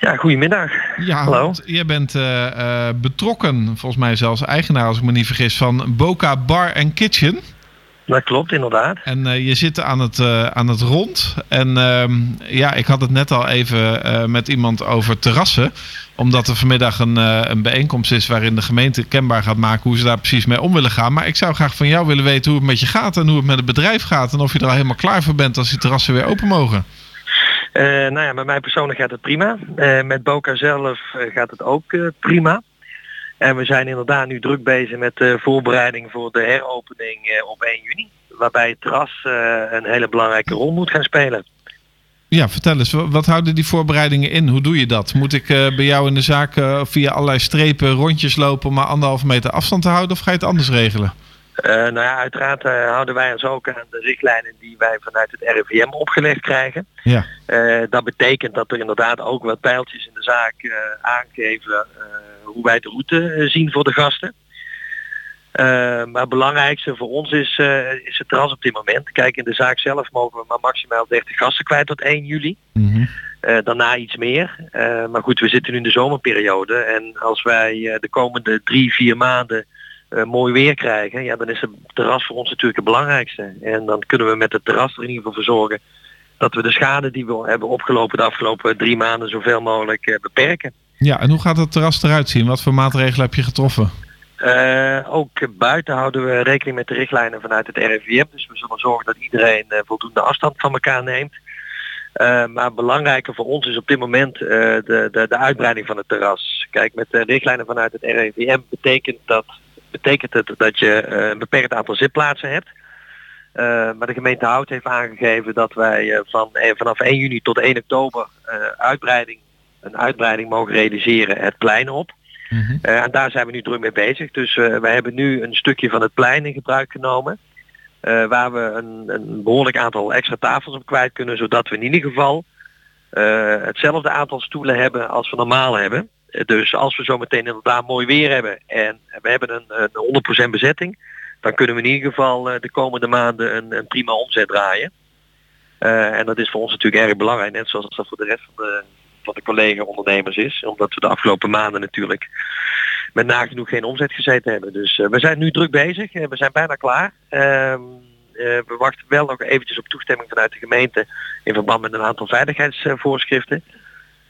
Ja, goedemiddag. Ja, Hallo. Jij bent eh, eh, betrokken, volgens mij zelfs eigenaar als ik me niet vergis, van Boca Bar and Kitchen. Dat klopt, inderdaad. En eh, je zit aan het, eh, aan het rond. En ehm, ja, ik had het net al even eh, met iemand over terrassen. Omdat er vanmiddag een, een bijeenkomst is waarin de gemeente kenbaar gaat maken hoe ze daar precies mee om willen gaan. Maar ik zou graag van jou willen weten hoe het met je gaat en hoe het met het bedrijf gaat. En of je er al helemaal klaar voor bent als die terrassen weer open mogen. Nou ja, met mij persoonlijk gaat het prima. Met Boca zelf gaat het ook prima. En we zijn inderdaad nu druk bezig met de voorbereiding voor de heropening eh, op 1 juni. Waarbij het terras eh, een hele belangrijke rol moet gaan spelen. Ja, vertel eens, wa- wat houden die voorbereidingen in? Hoe doe je dat? Moet ik eh, bij jou in de zaak via allerlei strepen rondjes lopen om maar anderhalve meter afstand te houden? Of ga je het anders regelen? Eh, nou ja, uiteraard houden wij ons ook aan de richtlijnen die wij vanuit het RIVM opgelegd krijgen. Ja. Dat betekent dat er inderdaad ook wat pijltjes in de zaak aangeven hoe wij de route eh, zien voor de gasten. Eh, maar het belangrijkste voor ons is, eh, is het terras op dit moment. Kijk, in de zaak zelf mogen we maar maximaal 30 gasten kwijt tot 1 juli. Eh, daarna iets meer. Maar goed, we zitten nu in de zomerperiode. En als wij de komende drie, vier maanden mooi weer krijgen, ja, dan is het terras voor ons natuurlijk het belangrijkste. En dan kunnen we met het terras er in ieder geval voor zorgen dat we de schade die we hebben opgelopen de afgelopen drie maanden zoveel mogelijk beperken. Ja, en hoe gaat het terras eruit zien? Wat voor maatregelen heb je getroffen? Eh, ook buiten houden we rekening met de richtlijnen vanuit het RIVM. Dus we zullen zorgen dat iedereen eh, voldoende afstand van elkaar neemt. Eh, maar belangrijker voor ons is op dit moment de, de, de uitbreiding van het terras. Kijk, met de richtlijnen vanuit het RIVM betekent, dat, betekent het dat je een beperkt aantal zitplaatsen hebt. Maar de gemeente Hout heeft aangegeven dat wij van, vanaf 1 juni tot 1 oktober uitbreiding, een uitbreiding mogen realiseren het plein op. Eh, en daar zijn we nu druk mee bezig. Dus eh, wij hebben nu een stukje van het plein in gebruik genomen. eh, waar we een, een behoorlijk aantal extra tafels op kwijt kunnen. Zodat we in ieder geval hetzelfde aantal stoelen hebben als we normaal hebben. Dus als we zometeen inderdaad mooi weer hebben en we hebben een, een 100% bezetting. Dan kunnen we in ieder geval de komende maanden een, een prima omzet draaien. En dat is voor ons natuurlijk erg belangrijk. Net zoals dat voor de rest van de, van de collega-ondernemers is. Omdat we de afgelopen maanden natuurlijk met nagenoeg geen omzet gezeten hebben. Dus eh, we zijn nu druk bezig. Eh, we zijn bijna klaar. Ehm, eh, we wachten wel nog eventjes op toestemming vanuit de gemeente in verband met een aantal veiligheidsvoorschriften.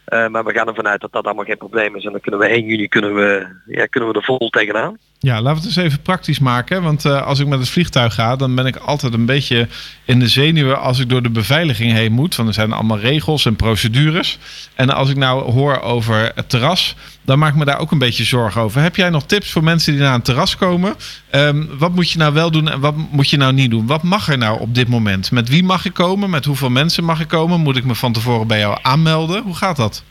Maar we gaan ervan uit dat dat allemaal geen probleem is. En dan kunnen we 1 juni kunnen we, ja, kunnen we er vol tegenaan. Ja, laten we het eens even praktisch maken. Want eh, als ik met het vliegtuig ga, dan ben ik altijd een beetje in de zenuwen als ik door de beveiliging heen moet. Want er zijn allemaal regels en procedures. En als ik nou hoor over het terras, dan maak ik me daar ook een beetje zorgen over. Heb jij nog tips voor mensen die naar een terras komen? Ehm, wat moet je nou wel doen en wat moet je nou niet doen? Wat mag er nou op dit moment? Met wie mag ik komen? Met hoeveel mensen mag ik komen? Moet ik me van tevoren bij jou aanmelden? Hoe gaat dat?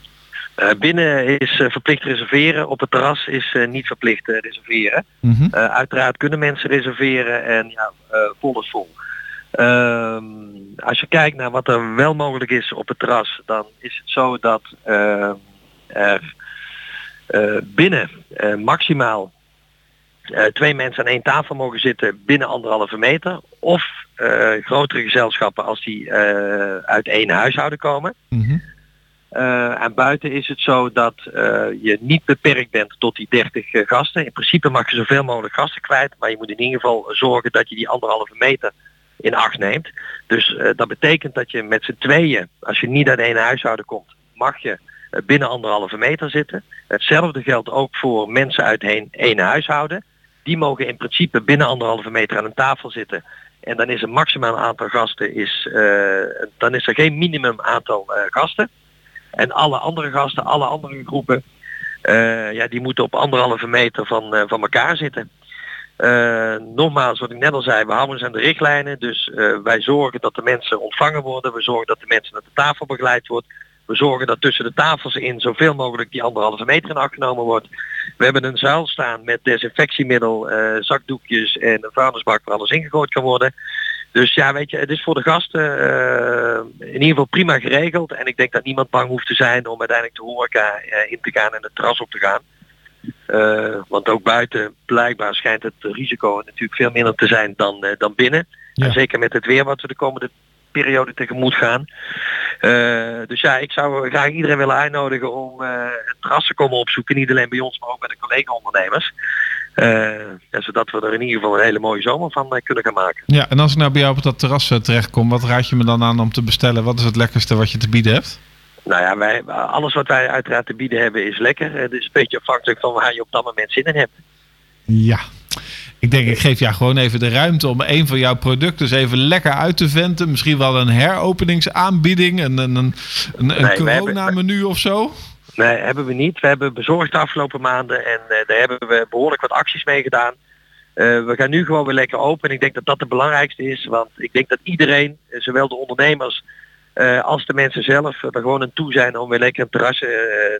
Eh, binnen is eh, verplicht reserveren. Op het terras is eh, niet verplicht reserveren. Mhm. Uiteraard kunnen mensen reserveren en ja, vol is vol. Ehm, als je kijkt naar wat er wel mogelijk is op het terras, dan is het zo dat ehm, er binnen maximaal twee mensen aan één tafel mogen zitten binnen anderhalve meter. Of grotere gezelschappen als die uit één huishouden komen. Eh, en buiten is het zo dat eh, je niet beperkt bent tot die 30 eh, gasten. In principe mag je zoveel mogelijk gasten kwijt, maar je moet in ieder geval zorgen dat je die anderhalve meter in acht neemt. Dus dat betekent dat je met z'n tweeën, als je niet uit één huishouden komt, mag je binnen anderhalve meter zitten. Hetzelfde geldt ook voor mensen uit één, huishouden. Die mogen in principe binnen anderhalve meter aan een tafel zitten. En dan is een maximaal aantal gasten, is, dan is er geen minimum aantal gasten. En alle andere gasten, alle andere groepen, eh, ja, die moeten op anderhalve meter van, eh, van elkaar zitten. Eh, nogmaals, wat ik net al zei, we houden ons aan de richtlijnen. Dus wij zorgen dat de mensen ontvangen worden. We zorgen dat de mensen naar de tafel begeleid wordt. We zorgen dat tussen de tafels in zoveel mogelijk die anderhalve meter in acht genomen wordt. We hebben een zuil staan met desinfectiemiddel, zakdoekjes en een vuilnisbak waar alles ingegooid kan worden. Dus ja, weet je, het is voor de gasten eh, in ieder geval prima geregeld. En ik denk dat niemand bang hoeft te zijn om uiteindelijk de horeca eh, in te gaan en het terras op te gaan. Eh, want ook buiten blijkbaar schijnt het risico natuurlijk veel minder te zijn dan, dan binnen. En zeker met het weer wat we de komende periode tegemoet gaan. Dus ja, ik zou graag iedereen willen uitnodigen om het terras te komen opzoeken. Niet alleen bij ons, maar ook bij de collega-ondernemers. Eh, zodat we er in ieder geval een hele mooie zomer van eh, kunnen gaan maken. Ja, en als ik nou bij jou op dat terras eh, terechtkom, wat raad je me dan aan om te bestellen? Wat is het lekkerste wat je te bieden hebt? Nou ja, wij, alles wat wij uiteraard te bieden hebben is lekker. Het is een beetje afhankelijk van waar je op dat moment zin in hebt. Ja. Ik denk, ik geef jou gewoon even de ruimte om een van jouw producten even lekker uit te venten. Misschien wel een heropeningsaanbieding, een, een, een, een, Nee, corona-menu of zo. Nee, hebben we niet. We hebben bezorgd de afgelopen maanden en eh, daar hebben we behoorlijk wat acties mee gedaan. Eh, we gaan nu gewoon weer lekker open en ik denk dat dat het belangrijkste is. Want ik denk dat iedereen, eh, zowel de ondernemers als de mensen zelf, er gewoon aan toe zijn om weer lekker een terras eh,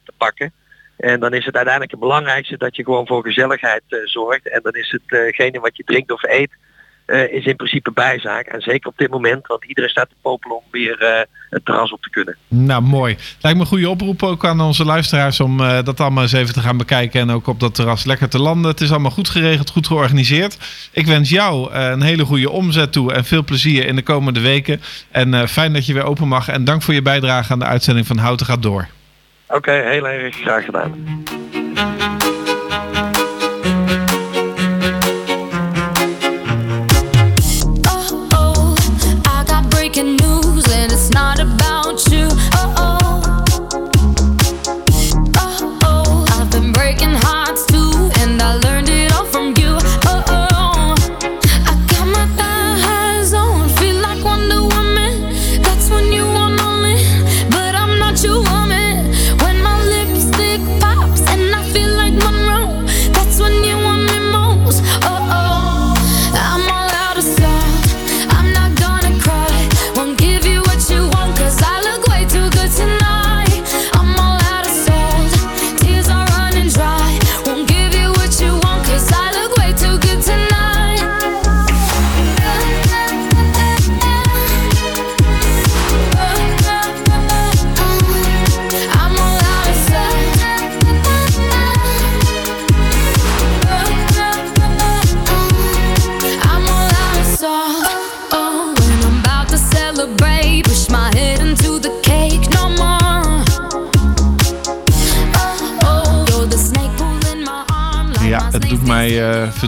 te pakken. En dan is het uiteindelijk het belangrijkste dat je gewoon voor gezelligheid zorgt. En dan is hetgene wat je drinkt of eet, eh, is in principe bijzaak. En zeker op dit moment, want iedereen staat te popelen om weer eh, het terras op te kunnen. Nou, mooi. Lijkt me een goede oproep ook aan onze luisteraars om eh, dat allemaal eens even te gaan bekijken en ook op dat terras lekker te landen. Het is allemaal goed geregeld, goed georganiseerd. Ik wens jou een hele goede omzet toe en veel plezier in de komende weken. En fijn dat je weer open mag. En dank voor je bijdrage aan de uitzending van Houten gaat door. Oké, heel erg graag gedaan.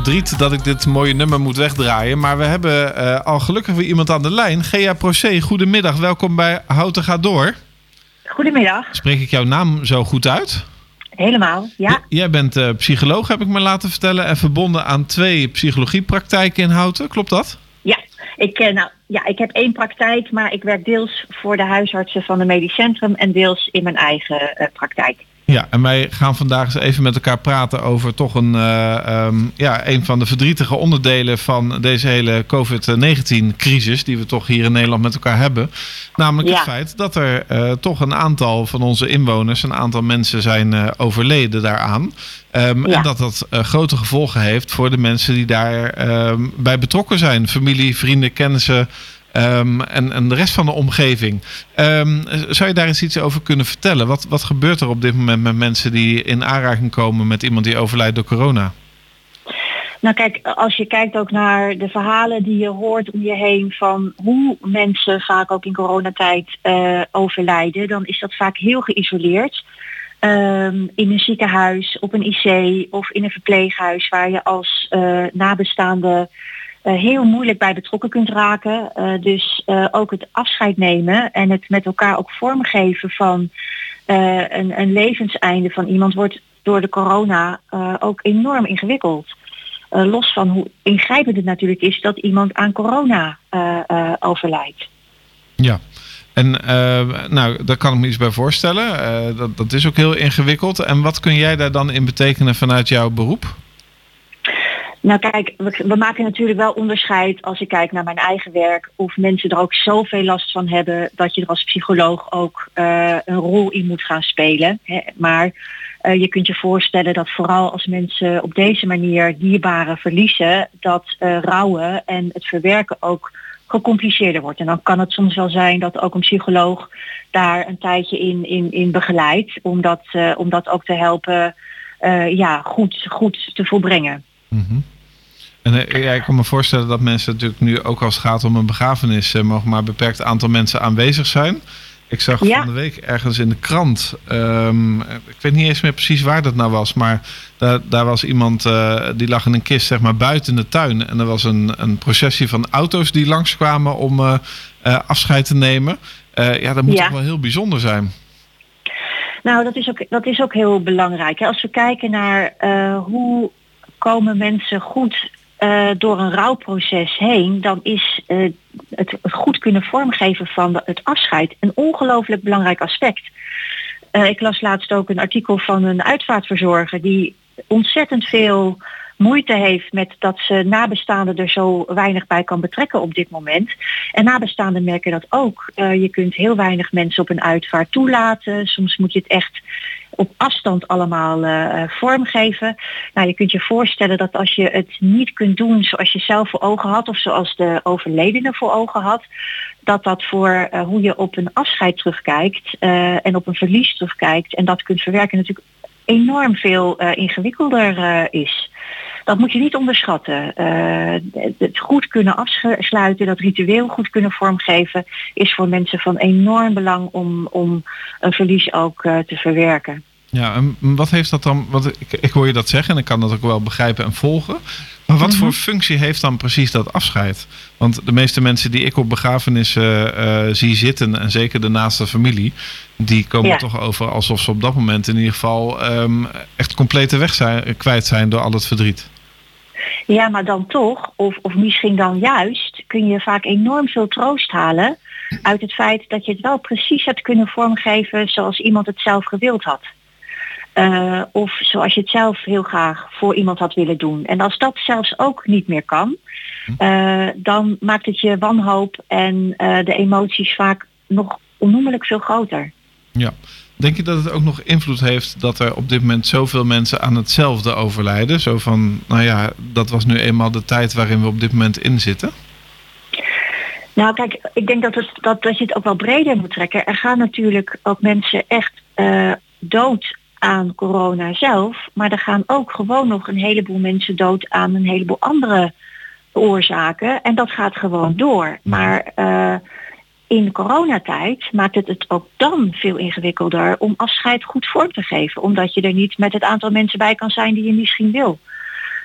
Verdriet dat ik dit mooie nummer moet wegdraaien. Maar we hebben eh, al gelukkig weer iemand aan de lijn. Gea Procé, goedemiddag. Welkom bij Houten gaat door. Goedemiddag, Spreek ik jouw naam zo goed uit? helemaal. Ja, Jij bent eh, psycholoog, heb ik me laten vertellen. En verbonden aan twee psychologiepraktijken in Houten. Klopt dat? ja. Ik, eh, nou, ja, ik heb één praktijk, maar ik werk deels voor de huisartsen van het medisch centrum en deels in mijn eigen praktijk. Ja, en wij gaan vandaag eens even met elkaar praten over toch een, eh, ehm, ja, een van de verdrietige onderdelen van deze hele COVID-19-crisis, die we toch hier in Nederland met elkaar hebben. Namelijk het feit dat er eh, toch een aantal van onze inwoners, een aantal mensen zijn eh, overleden daaraan. Ehm, Ja. En dat dat grote gevolgen heeft voor de mensen die daar ehm, bij betrokken zijn. Familie, vrienden, kennissen. Ehm, en, en de rest van de omgeving. Ehm, zou je daar eens iets over kunnen vertellen? Wat, wat gebeurt er op dit moment met mensen die in aanraking komen met iemand die overlijdt door corona? Nou kijk, als je kijkt ook naar de verhalen die je hoort om je heen van hoe mensen vaak ook in coronatijd eh, overlijden, dan is dat vaak heel geïsoleerd. Ehm, in een ziekenhuis, op een IC of in een verpleeghuis waar je als eh, nabestaande heel moeilijk bij betrokken kunt raken. Eh, dus eh, ook het afscheid nemen en het met elkaar ook vormgeven van eh, een, een levenseinde van iemand wordt door de corona eh, ook enorm ingewikkeld. Eh, los van hoe ingrijpend het natuurlijk is dat iemand aan corona eh, eh, overlijdt. Ja. En eh, nou, daar kan ik me iets bij voorstellen. Eh, dat, dat is ook heel ingewikkeld. En wat kun jij daar dan in betekenen vanuit jouw beroep? Nou kijk, we, maken natuurlijk wel onderscheid als ik kijk naar mijn eigen werk of mensen er ook zoveel last van hebben dat je er als psycholoog ook eh, een rol in moet gaan spelen. Hè. Maar eh, je kunt je voorstellen dat vooral als mensen op deze manier dierbaren verliezen, dat eh, rouwen en het verwerken ook gecompliceerder wordt. En dan kan het soms wel zijn dat ook een psycholoog daar een tijdje in, in, in begeleidt. Om dat, om dat ook te helpen ja, goed, goed te volbrengen. En eh, ja, ik kan me voorstellen dat mensen natuurlijk nu ook als het gaat om een begrafenis, eh, mogen maar een beperkt aantal mensen aanwezig zijn. Ik zag Ja. van de week ergens in de krant, ehm, ik weet niet eens meer precies waar dat nou was, maar daar, daar was iemand eh, die lag in een kist zeg maar buiten de tuin. En er was een, een processie van auto's die langskwamen om afscheid te nemen. Ja, dat moet Ja. toch wel heel bijzonder zijn. Nou, dat is ook, dat is ook heel belangrijk. Als we kijken naar hoe komen mensen goed eh, door een rouwproces heen, dan is eh, het, goed kunnen vormgeven van het afscheid een ongelooflijk belangrijk aspect. Eh, ik las laatst ook een artikel van een uitvaartverzorger die ontzettend veel moeite heeft met dat ze nabestaanden er zo weinig bij kan betrekken op dit moment. En nabestaanden merken dat ook. Eh, je kunt heel weinig mensen op een uitvaart toelaten. Soms moet je het echt op afstand allemaal eh, eh, vormgeven. Nou, je kunt je voorstellen dat als je het niet kunt doen zoals je zelf voor ogen had of zoals de overledene voor ogen had, dat dat voor hoe je op een afscheid terugkijkt en op een verlies terugkijkt en dat kunt verwerken natuurlijk enorm veel eh, ingewikkelder eh, is. Dat moet je niet onderschatten. Eh, het goed kunnen afsluiten, dat ritueel goed kunnen vormgeven, is voor mensen van enorm belang om, om een verlies ook te verwerken. Ja, en wat heeft dat dan? Want ik, ik hoor je dat zeggen en ik kan dat ook wel begrijpen en volgen. Maar wat voor functie heeft dan precies dat afscheid? Want de meeste mensen die ik op begrafenissen eh, zie zitten, en zeker de naaste familie, die komen Ja. toch over alsof ze op dat moment in ieder geval ehm, echt complete weg zijn, kwijt zijn door al het verdriet. Ja, maar dan toch, of, of misschien dan juist, kun je vaak enorm veel troost halen uit het feit dat je het wel precies hebt kunnen vormgeven zoals iemand het zelf gewild had. Eh, of zoals je het zelf heel graag voor iemand had willen doen. En als dat zelfs ook niet meer kan, eh, dan maakt het je wanhoop en eh, de emoties vaak nog onnoemelijk veel groter. Ja. Denk je dat het ook nog invloed heeft dat er op dit moment zoveel mensen aan hetzelfde overlijden? Zo van, nou ja, dat was nu eenmaal de tijd waarin we op dit moment in zitten. Nou kijk, ik denk dat, het, dat, dat je het ook wel breder moet trekken. Er gaan natuurlijk ook mensen echt dood aan corona zelf. Maar er gaan ook gewoon nog een heleboel mensen dood aan een heleboel andere oorzaken. En dat gaat gewoon door. Maar eh, in coronatijd maakt het het ook dan veel ingewikkelder om afscheid goed vorm te geven. Omdat je er niet met het aantal mensen bij kan zijn die je misschien wil.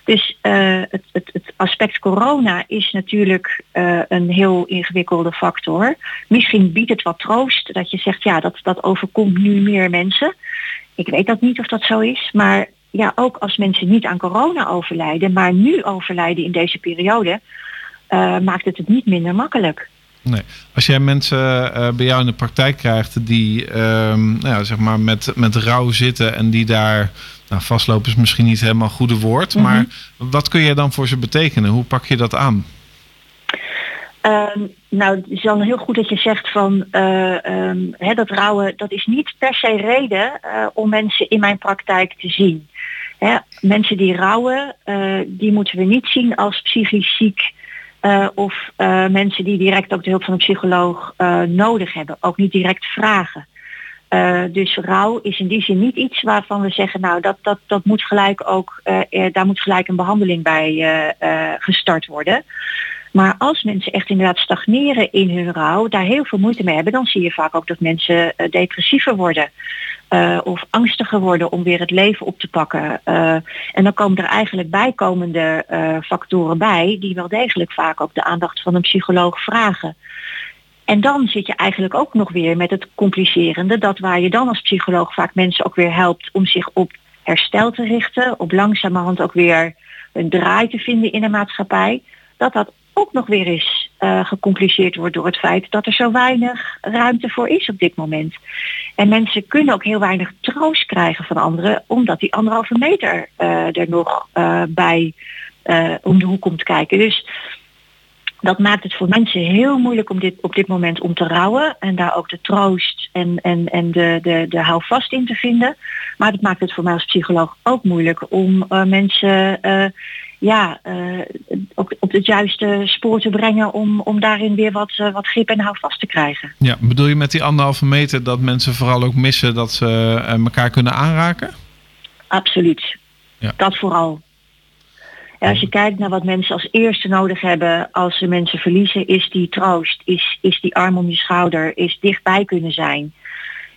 Dus eh, het, het, het aspect corona is natuurlijk eh, een heel ingewikkelde factor. Misschien biedt het wat troost dat je zegt, ja, dat, dat overkomt nu meer mensen. Ik weet dat niet of dat zo is, maar ja, ook als mensen niet aan corona overlijden, maar nu overlijden in deze periode, eh, maakt het het niet minder makkelijk. Nee. Als jij mensen eh, bij jou in de praktijk krijgt die ehm, nou ja, zeg maar met, met rouw zitten en die daar nou, vastlopen is misschien niet helemaal goede woord, maar wat kun je dan voor ze betekenen? Hoe pak je dat aan? Ehm, nou, het is dan heel goed dat je zegt van eh, ehm, hè, dat rouwen, dat is niet per se reden eh, om mensen in mijn praktijk te zien. Hè, mensen die rouwen, eh, die moeten we niet zien als psychisch ziek of mensen die direct ook de hulp van een psycholoog nodig hebben. Ook niet direct vragen. Dus rouw is in die zin niet iets waarvan we zeggen, nou dat, dat, dat moet gelijk ook, daar moet gelijk een behandeling bij gestart worden. Maar als mensen echt inderdaad stagneren in hun rouw, daar heel veel moeite mee hebben, dan zie je vaak ook dat mensen eh, depressiever worden. eh, of angstiger worden om weer het leven op te pakken. Eh, en dan komen er eigenlijk bijkomende factoren bij die wel degelijk vaak ook de aandacht van een psycholoog vragen. En dan zit je eigenlijk ook nog weer met het complicerende, dat waar je dan als psycholoog vaak mensen ook weer helpt om zich op herstel te richten, op langzamerhand ook weer een draai te vinden in de maatschappij, dat dat ook nog weer eens eh, gecompliceerd wordt door het feit dat er zo weinig ruimte voor is op dit moment. En mensen kunnen ook heel weinig troost krijgen van anderen, omdat die anderhalve meter eh, er nog eh, bij om de hoek komt kijken. Dus dat maakt het voor mensen heel moeilijk om dit, op dit moment om te rouwen en daar ook de troost en, en, en de, de, de houvast in te vinden. Maar het maakt het voor mij als psycholoog ook moeilijk om mensen ja, eh, ook op het juiste spoor te brengen om, om daarin weer wat, eh, wat grip en houvast te krijgen. Ja, bedoel je met die anderhalve meter dat mensen vooral ook missen dat ze eh, elkaar kunnen aanraken? Absoluut. Ja. Dat vooral. En als je kijkt naar wat mensen als eerste nodig hebben als ze mensen verliezen, is die troost, is, is die arm om je schouder, is dichtbij kunnen zijn.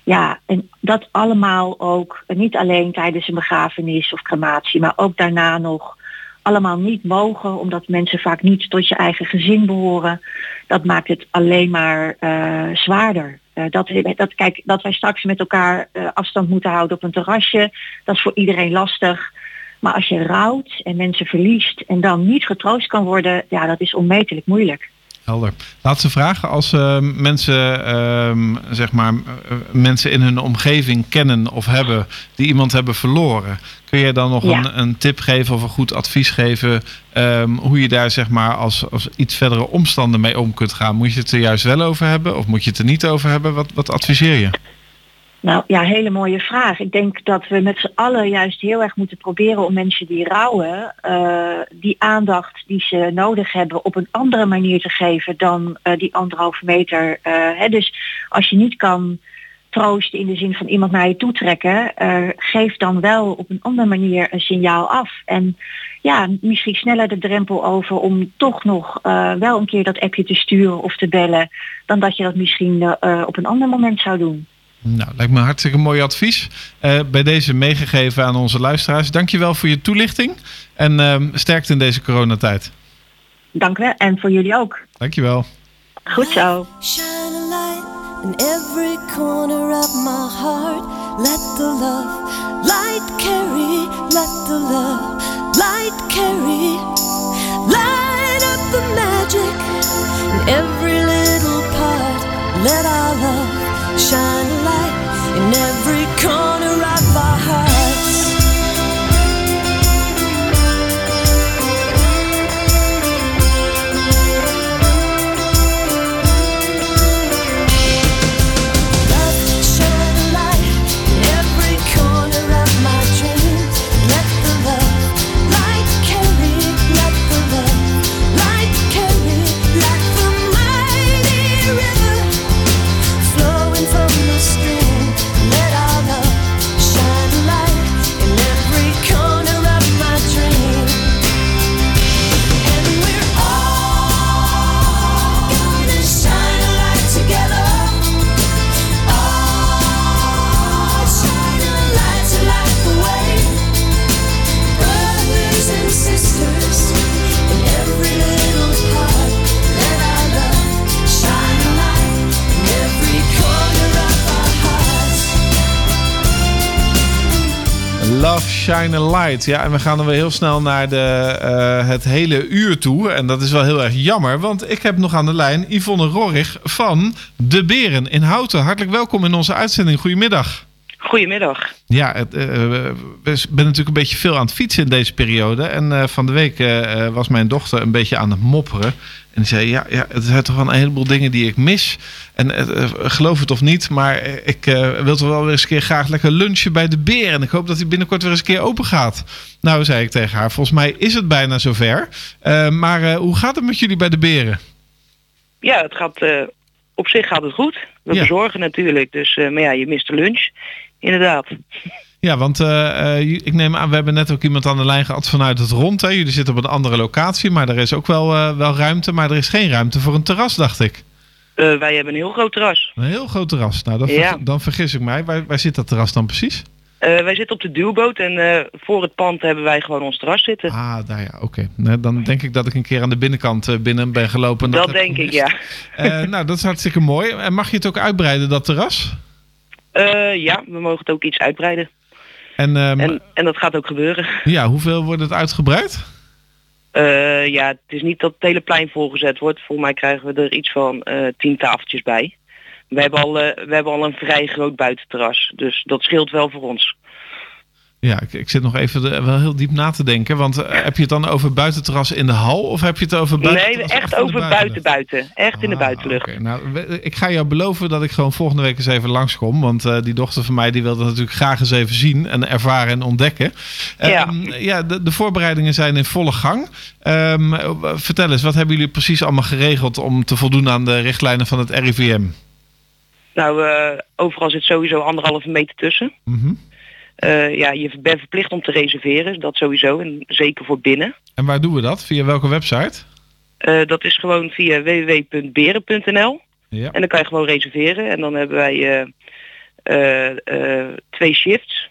Ja, en dat allemaal ook, niet alleen tijdens een begrafenis of crematie, maar ook daarna nog allemaal niet mogen, omdat mensen vaak niet tot je eigen gezin behoren. Dat maakt het alleen maar eh, zwaarder. Eh, dat, dat, kijk, dat wij straks met elkaar eh, afstand moeten houden op een terrasje, dat is voor iedereen lastig. Maar als je rouwt en mensen verliest en dan niet getroost kan worden, ja, dat is onmetelijk moeilijk. Helder. Laatste vraag. Als eh, mensen, ehm, zeg maar, eh, mensen in hun omgeving kennen of hebben die iemand hebben verloren, kun je dan nog Ja. een, een tip geven of een goed advies geven ehm, hoe je daar zeg maar als, als iets verdere omstanden mee om kunt gaan? Moet je het er juist wel over hebben of moet je het er niet over hebben? Wat, wat adviseer je? Nou ja, hele mooie vraag. Ik denk dat we met z'n allen juist heel erg moeten proberen om mensen die rouwen, eh, die aandacht die ze nodig hebben op een andere manier te geven dan eh, die anderhalve meter. eh, hè. Dus als je niet kan troosten in de zin van iemand naar je toe trekken, geef dan wel op een andere manier een signaal af. En ja, misschien sneller de drempel over om toch nog wel een keer dat appje te sturen of te bellen, dan dat je dat misschien op een ander moment zou doen. Nou, lijkt me een hartstikke mooi advies. Eh, bij deze meegegeven aan onze luisteraars. Dankjewel voor je toelichting en ehm, sterkte in deze coronatijd. Dank wel en voor jullie ook. Dankjewel. Goed zo. Shine a light in every corner of my heart. Let the love light carry. Let the love light carry. Light up the magic in every little part. Let our love shine a light in every corner Shine a Light. Ja, en we gaan dan weer heel snel naar de, eh, het hele uur toe. En dat is wel heel erg jammer, want ik heb nog aan de lijn Yvonne Rorrig van De Beren in Houten. Hartelijk welkom in onze uitzending. Goedemiddag. Goedemiddag. Ja, het, eh, we ben natuurlijk een beetje veel aan het fietsen in deze periode. En eh, van de week eh, eh, was mijn dochter een beetje aan het mopperen. En die zei, ja, ja het zijn toch wel een heleboel dingen die ik mis. En eh, eh, geloof het of niet, maar eh, ik eh, wil toch wel weer eens een keer graag lekker lunchen bij de beer. En ik hoop dat hij binnenkort weer eens een keer open gaat. Nou, zei ik tegen haar, volgens mij is het bijna zover. Eh, maar eh, hoe gaat het met jullie bij de beren? Ja, het gaat, eh, op zich gaat het goed. We Ja. bezorgen natuurlijk, dus eh, maar ja, je mist de lunch. Inderdaad. Ja, want eh, eh, ik neem aan, we hebben net ook iemand aan de lijn gehad vanuit het rond. Hè? Jullie zitten op een andere locatie, maar er is ook wel, eh, wel ruimte. Maar er is geen ruimte voor een terras, dacht ik. Wij hebben een heel groot terras. Een heel groot terras. Nou, dan, ver- Ja. dan vergis ik mij. Waar, waar zit dat terras dan precies? Wij zitten op de duwboot en voor het pand hebben wij gewoon ons terras zitten. Ah, daar ja, oké. Nou, dan denk ik dat ik een keer aan de binnenkant binnen ben gelopen. en dat heb denk ik, ja. Nou, dat is hartstikke mooi. En mag je het ook uitbreiden, dat terras? Eh, ja, we mogen het ook iets uitbreiden. En, ehm, En, en dat gaat ook gebeuren. ja, hoeveel wordt het uitgebreid? Eh, ja, het is niet dat het hele plein volgezet wordt. Volgens mij krijgen we er iets van eh, tien tafeltjes bij. We hebben, al, we hebben al een vrij groot buitenterras, dus dat scheelt wel voor ons. Ja, ik, ik zit nog even de- wel heel diep na te denken. Want eh, heb je het dan over buitenterras in de hal of heb je het over buiten? nee, echt over buiten, buiten. Echt in de buitenlucht. Oké, nou, ik ga jou beloven dat ik gewoon volgende week eens even langskom. Want eh, die dochter van mij die wil dat natuurlijk graag eens even zien en ervaren en ontdekken. Ja. Ehm, ja de, de voorbereidingen zijn in volle gang. Ehm, eh, vertel eens, wat hebben jullie precies allemaal geregeld om te voldoen aan de richtlijnen van het RIVM? Nou, eh, overal zit sowieso anderhalve meter tussen. Mhm. Eh, ja, je bent verplicht om te reserveren, dat sowieso. En zeker voor binnen. En waar doen we dat? Via welke website? Eh, dat is gewoon via www.beren.nl. Ja. En dan kan je gewoon reserveren. En dan hebben wij eh, twee shifts.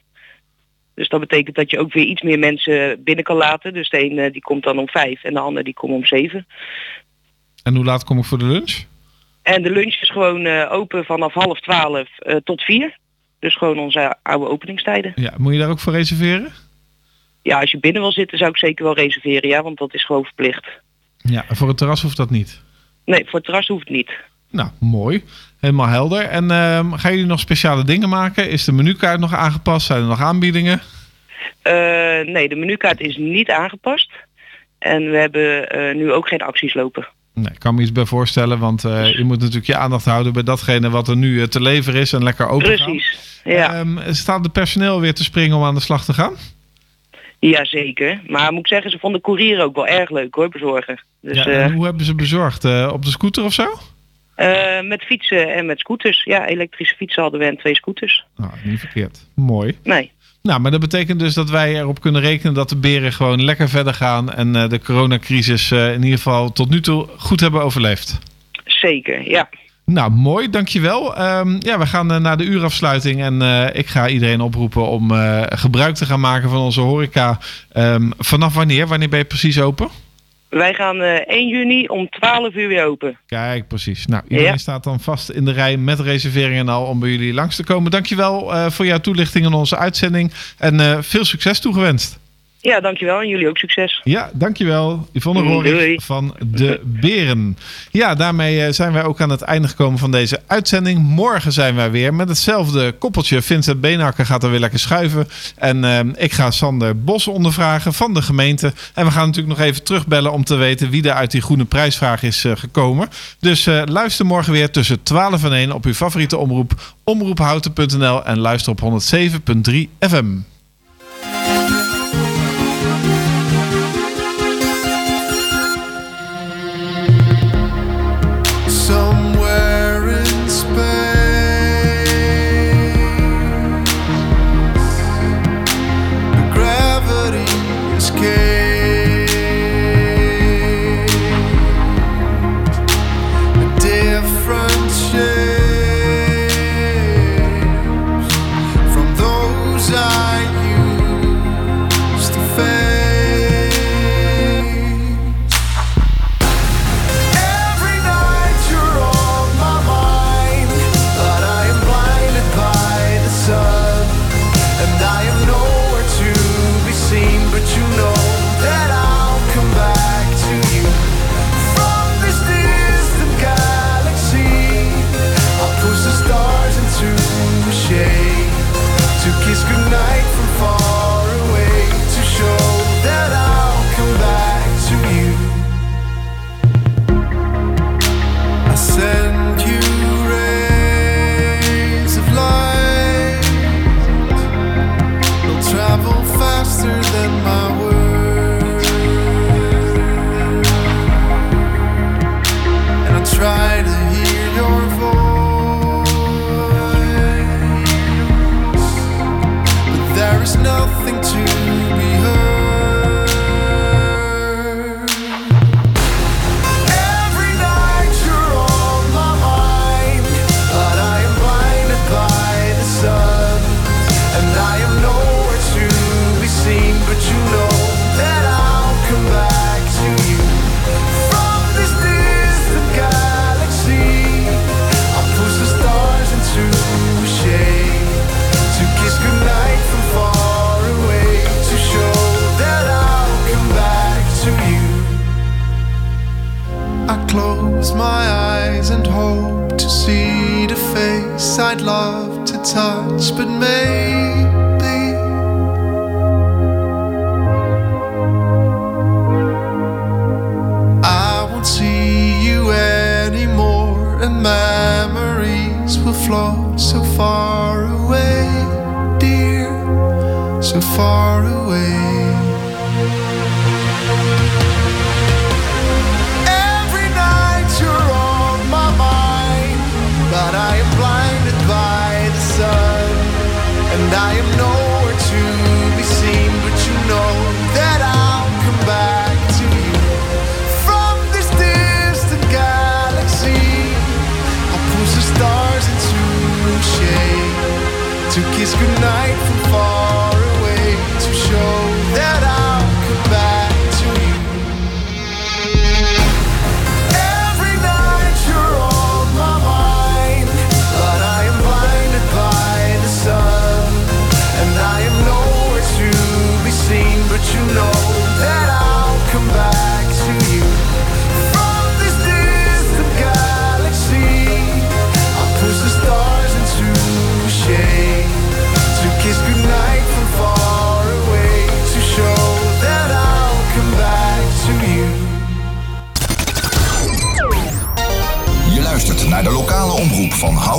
Dus dat betekent dat je ook weer iets meer mensen binnen kan laten. Dus de een die komt dan om vijf en de ander die komt om zeven. En hoe laat kom ik voor de lunch? En de lunch is gewoon open vanaf half twaalf tot vier. Dus gewoon onze oude openingstijden. Ja, moet je daar ook voor reserveren? Ja, als je binnen wil zitten zou ik zeker wel reserveren, ja, want dat is gewoon verplicht. Ja, voor het terras hoeft dat niet. Nee, voor het terras hoeft het niet. Nou, mooi. Helemaal helder. En ehm, gaan jullie nog speciale dingen maken? Is de menukaart nog aangepast? Zijn er nog aanbiedingen? Eh, nee, de menukaart is niet aangepast. En we hebben eh, nu ook geen acties lopen. Nee, ik kan me iets bij voorstellen, want eh, je moet natuurlijk je aandacht houden bij datgene wat er nu eh, te leveren is en lekker open. Precies, ja. Ehm, staat het personeel weer te springen om aan de slag te gaan? Jazeker. Maar moet ik zeggen, ze vonden courier ook wel erg leuk hoor, bezorgen. Dus ja, eh, hoe hebben ze bezorgd? Op de scooter of zo? met fietsen en met scooters. Ja, elektrische fietsen hadden we en twee scooters. Nou, niet verkeerd. Mooi. Nee. Nou, maar dat betekent dus dat wij erop kunnen rekenen dat de beren gewoon lekker verder gaan en eh, de coronacrisis eh, in ieder geval tot nu toe goed hebben overleefd. Zeker, ja. Nou, mooi, dankjewel. Ehm ja, we gaan eh, naar de uurafsluiting en ik ga iedereen oproepen om gebruik te gaan maken van onze horeca. Ehm, vanaf wanneer? Wanneer ben je precies open? Wij gaan eh 1 juni om 12 uur weer open. Kijk, precies. Nou, iedereen Ja. staat dan vast in de rij met reserveringen al om bij jullie langs te komen. Dankjewel eh voor jouw toelichting in onze uitzending en eh, veel succes toegewenst. Ja, dankjewel. En jullie ook succes. Ja, dankjewel. Yvonne Mm, Rorik van De Beren. Ja, daarmee eh, zijn wij ook aan het einde gekomen van deze uitzending. Morgen zijn wij weer met hetzelfde koppeltje. Vincent Beenhakker gaat er weer lekker schuiven. En eh, ik ga Sander Bos ondervragen van de gemeente. En we gaan natuurlijk nog even terugbellen om te weten wie er uit die groene prijsvraag is eh, gekomen. Dus luister morgen weer tussen 12 en 1 op uw favoriete omroep. Omroephouten.nl en luister op 107.3 FM. I'd love to touch, but maybe I won't see you anymore, and memories will float so far away, dear, so far.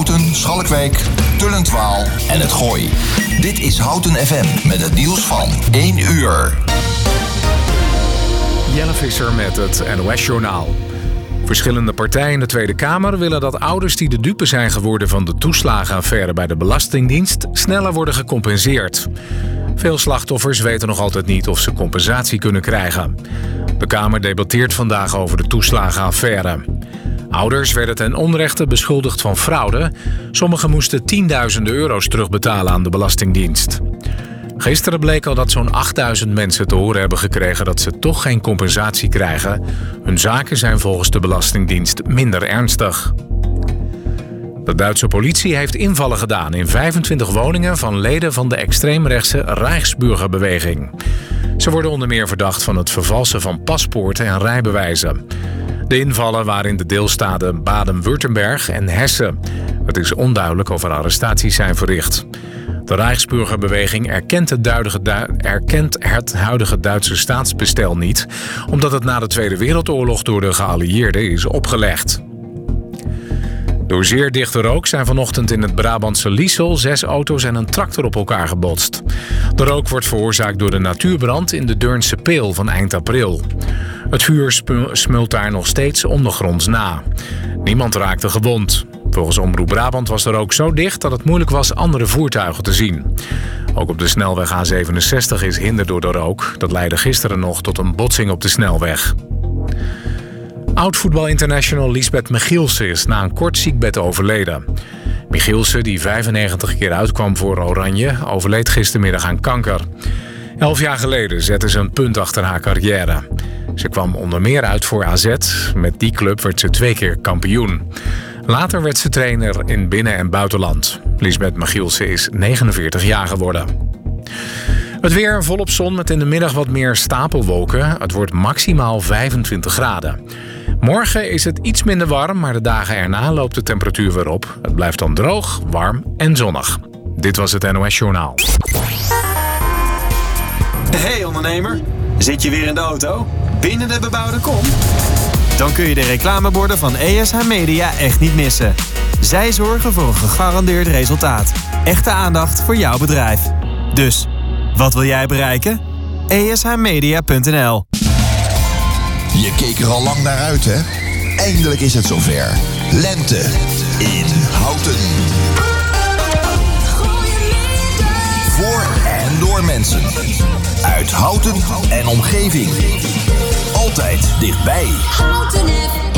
Houten, Schalkwijk, Tullentwaal en het Gooi. Dit is Houten FM met het nieuws van 1 uur. Jelle Visser met het NOS-journaal. Verschillende partijen in de Tweede Kamer willen dat ouders die de dupe zijn geworden van de toeslagenaffaire bij de Belastingdienst sneller worden gecompenseerd. Veel slachtoffers weten nog altijd niet of ze compensatie kunnen krijgen. De Kamer debatteert vandaag over de toeslagenaffaire. Ouders werden ten onrechte beschuldigd van fraude. Sommigen moesten tienduizenden euro's terugbetalen aan de Belastingdienst. Gisteren bleek al dat zo'n 8000 mensen te horen hebben gekregen dat ze toch geen compensatie krijgen. Hun zaken zijn volgens de Belastingdienst minder ernstig. De Duitse politie heeft invallen gedaan in 25 woningen van leden van de extreemrechtse Rijksburgerbeweging. Ze worden onder meer verdacht van het vervalsen van paspoorten en rijbewijzen. De invallen waren in de deelstaten Baden-Württemberg en Hessen. Het is onduidelijk of er arrestaties zijn verricht. De Rijksburgerbeweging erkent het, erkent het huidige Duitse staatsbestel niet, omdat het na de Tweede Wereldoorlog door de geallieerden is opgelegd. Door zeer dichte rook zijn vanochtend in het Brabantse Liesel zes auto's en een tractor op elkaar gebotst. De rook wordt veroorzaakt door de natuurbrand in de Deurnse Peel van eind april. Het vuur smult daar nog steeds ondergronds na. Niemand raakte gewond. Volgens Omroep Brabant was de rook zo dicht dat het moeilijk was andere voertuigen te zien. Ook op de snelweg A67 is hinder door de rook. Dat leidde gisteren nog tot een botsing op de snelweg. Oud-voetbal international Lisbeth Michielsen is na een kort ziekbed overleden. Michielsen, die 95 keer uitkwam voor Oranje, overleed gistermiddag aan kanker. Elf jaar geleden zette ze een punt achter haar carrière. Ze kwam onder meer uit voor AZ. Met die club werd ze twee keer kampioen. Later werd ze trainer in binnen- en buitenland. Lisbeth Michielsen is 49 jaar geworden. Het weer volop zon met in de middag wat meer stapelwolken. Het wordt maximaal 25 graden. Morgen is het iets minder warm, maar de dagen erna loopt de temperatuur weer op. Het blijft dan droog, warm en zonnig. Dit was het NOS Journaal. Hey ondernemer, zit je weer in de auto? Binnen de bebouwde kom? Dan kun je de reclameborden van ESH Media echt niet missen. Zij zorgen voor een gegarandeerd resultaat. Echte aandacht voor jouw bedrijf. Dus, wat wil jij bereiken? ESHmedia.nl Je keek er al lang naar uit, hè? Eindelijk is het zover. Lente in Houten. Voor en door mensen. Uit Houten en omgeving. Altijd dichtbij. Houten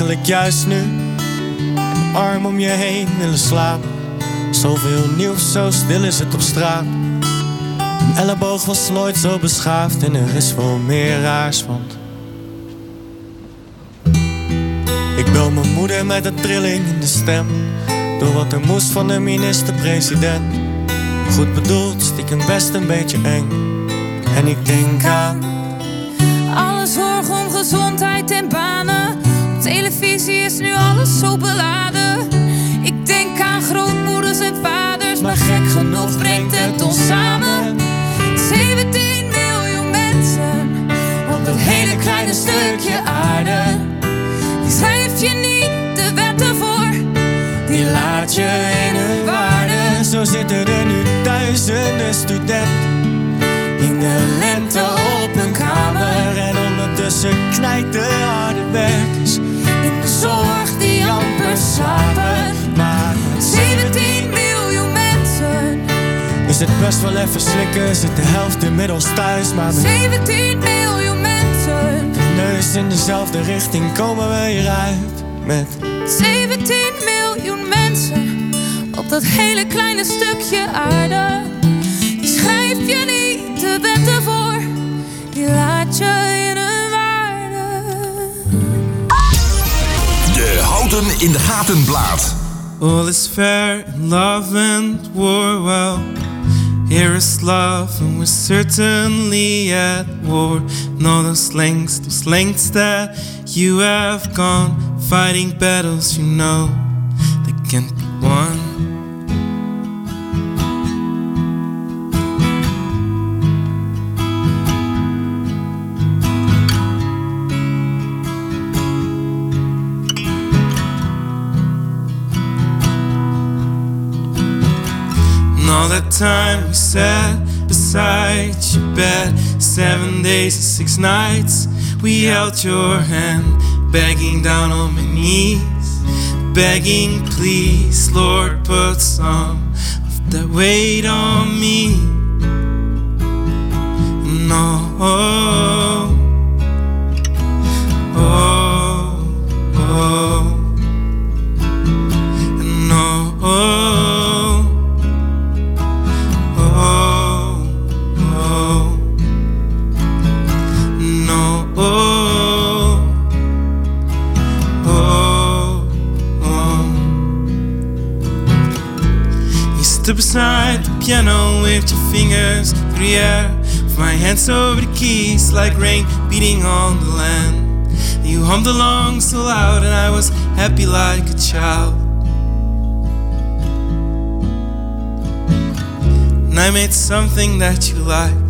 eigenlijk juist nu een arm om je heen willen slapen. Zoveel nieuws, zo stil is het op straat. Een elleboog was nooit zo beschaafd en er is wel meer raars, want Ik bel mijn moeder met een trilling in de stem. Door wat er moest van de minister-president. Goed bedoeld, stiekem best een beetje eng. En ik denk aan Alle zorg om gezondheid en banen. Televisie is nu alles zo beladen. Ik denk aan grootmoeders en vaders, maar gek genoeg brengt het ons samen. 17 miljoen mensen op dat hele kleine stukje aarde. Die schrijf je niet de wetten voor, die laat je in hun waarde. Zo zitten er nu duizenden studenten in de lente op hun kamer. En ondertussen knijt de harde de zorg die amper slapen. Maar 17 miljoen mensen. is het best wel even slikken, zit de helft inmiddels thuis. Maar met 17 miljoen mensen. neus in dezelfde richting komen we hieruit. Met 17 miljoen mensen op dat hele kleine stukje aarde. Die schrijf je niet de wetten voor, die laat je Houten in de Gaten. All is fair in love and war. Well, here is love, and we're certainly at war. And all those lengths, those lengths that you have gone, fighting battles you know that can't time we sat beside your bed, seven days and six nights, we held your hand, begging down on my knees, begging, please, Lord, put some of that weight on me. No, Beside the piano, waved your fingers through the air. With my hands over the keys, like rain beating on the land. You hummed along so loud, and I was happy like a child. and I made something that you liked.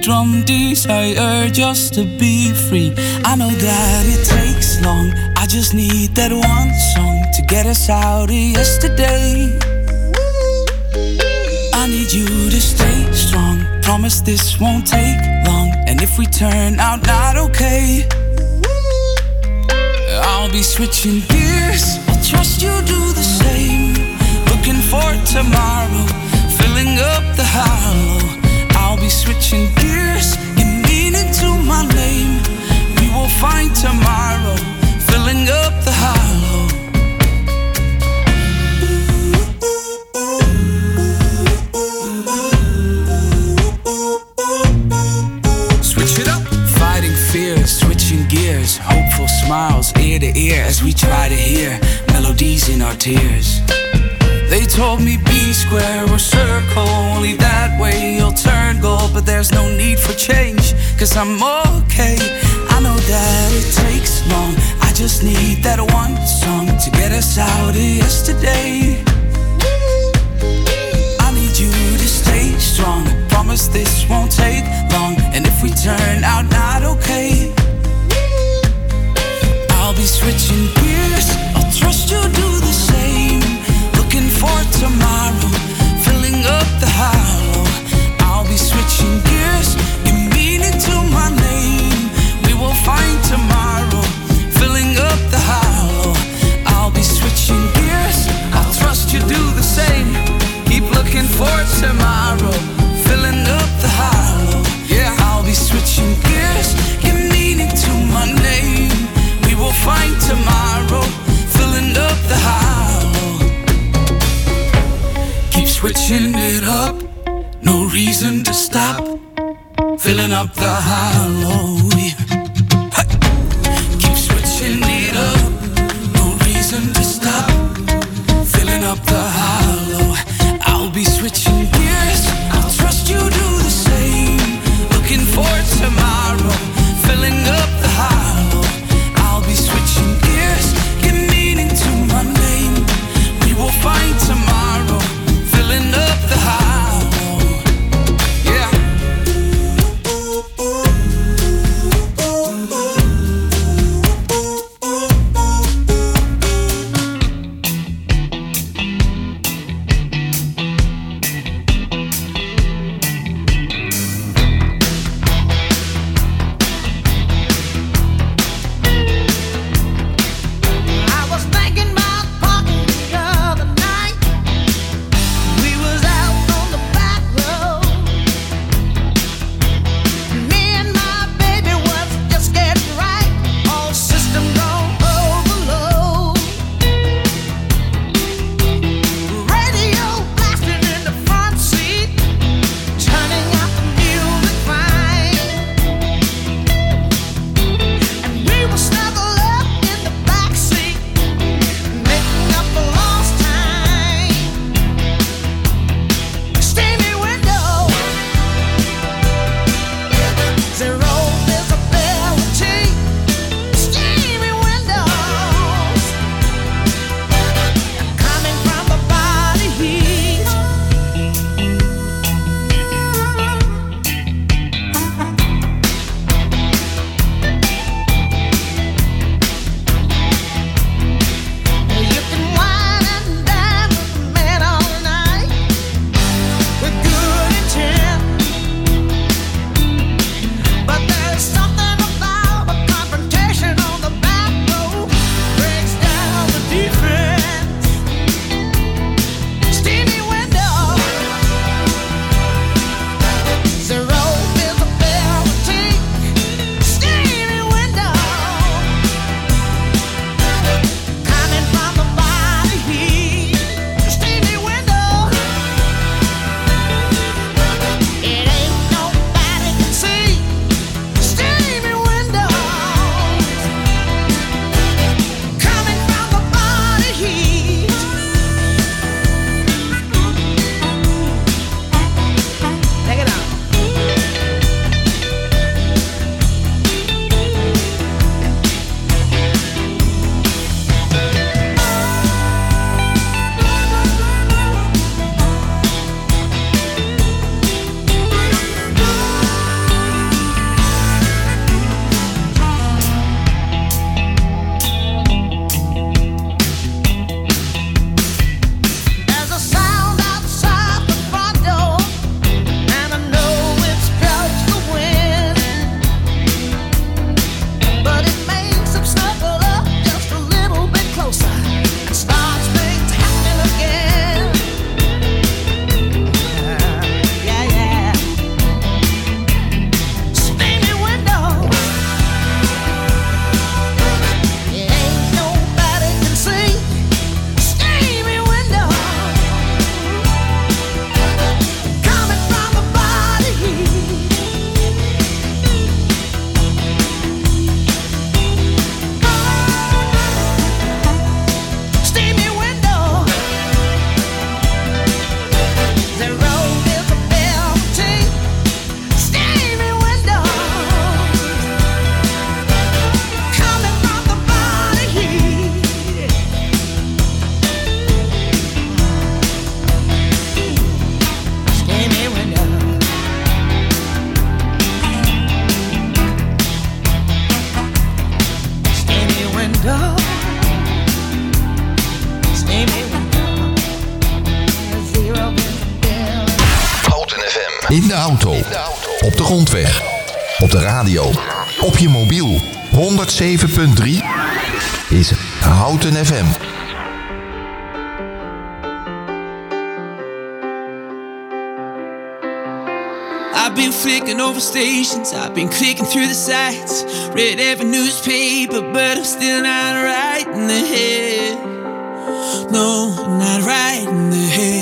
Drum desire just to be free. I know that it takes long, I just need that one song to get us out of yesterday. I need you to stay strong. Promise this won't take long. And if we turn out not okay, I'll be switching gears. I'll trust you do the same. Looking for tomorrow, filling up the hollow. Switching gears, give meaning to my name. We will find tomorrow, filling up the hollow. Switch it up. Fighting fears, switching gears, hopeful smiles ear to ear as we try to hear melodies in our tears. Change, cause I'm okay. I know that it takes long, I just need that one song to get us out of yesterday. I need you to stay strong. I Promise this won't take long. And if we turn out not okay, I'll be switching tomorrow, filling up the hollow. Yeah, I'll be switching gears. Meaning to my name. We will tomorrow, filling up the hollow. Keep switching it up, no reason to stop. Filling up the hollow. flicking over stations. I've been clicking through the sites, read every newspaper, but I'm still not right in the head. No, not right in the head.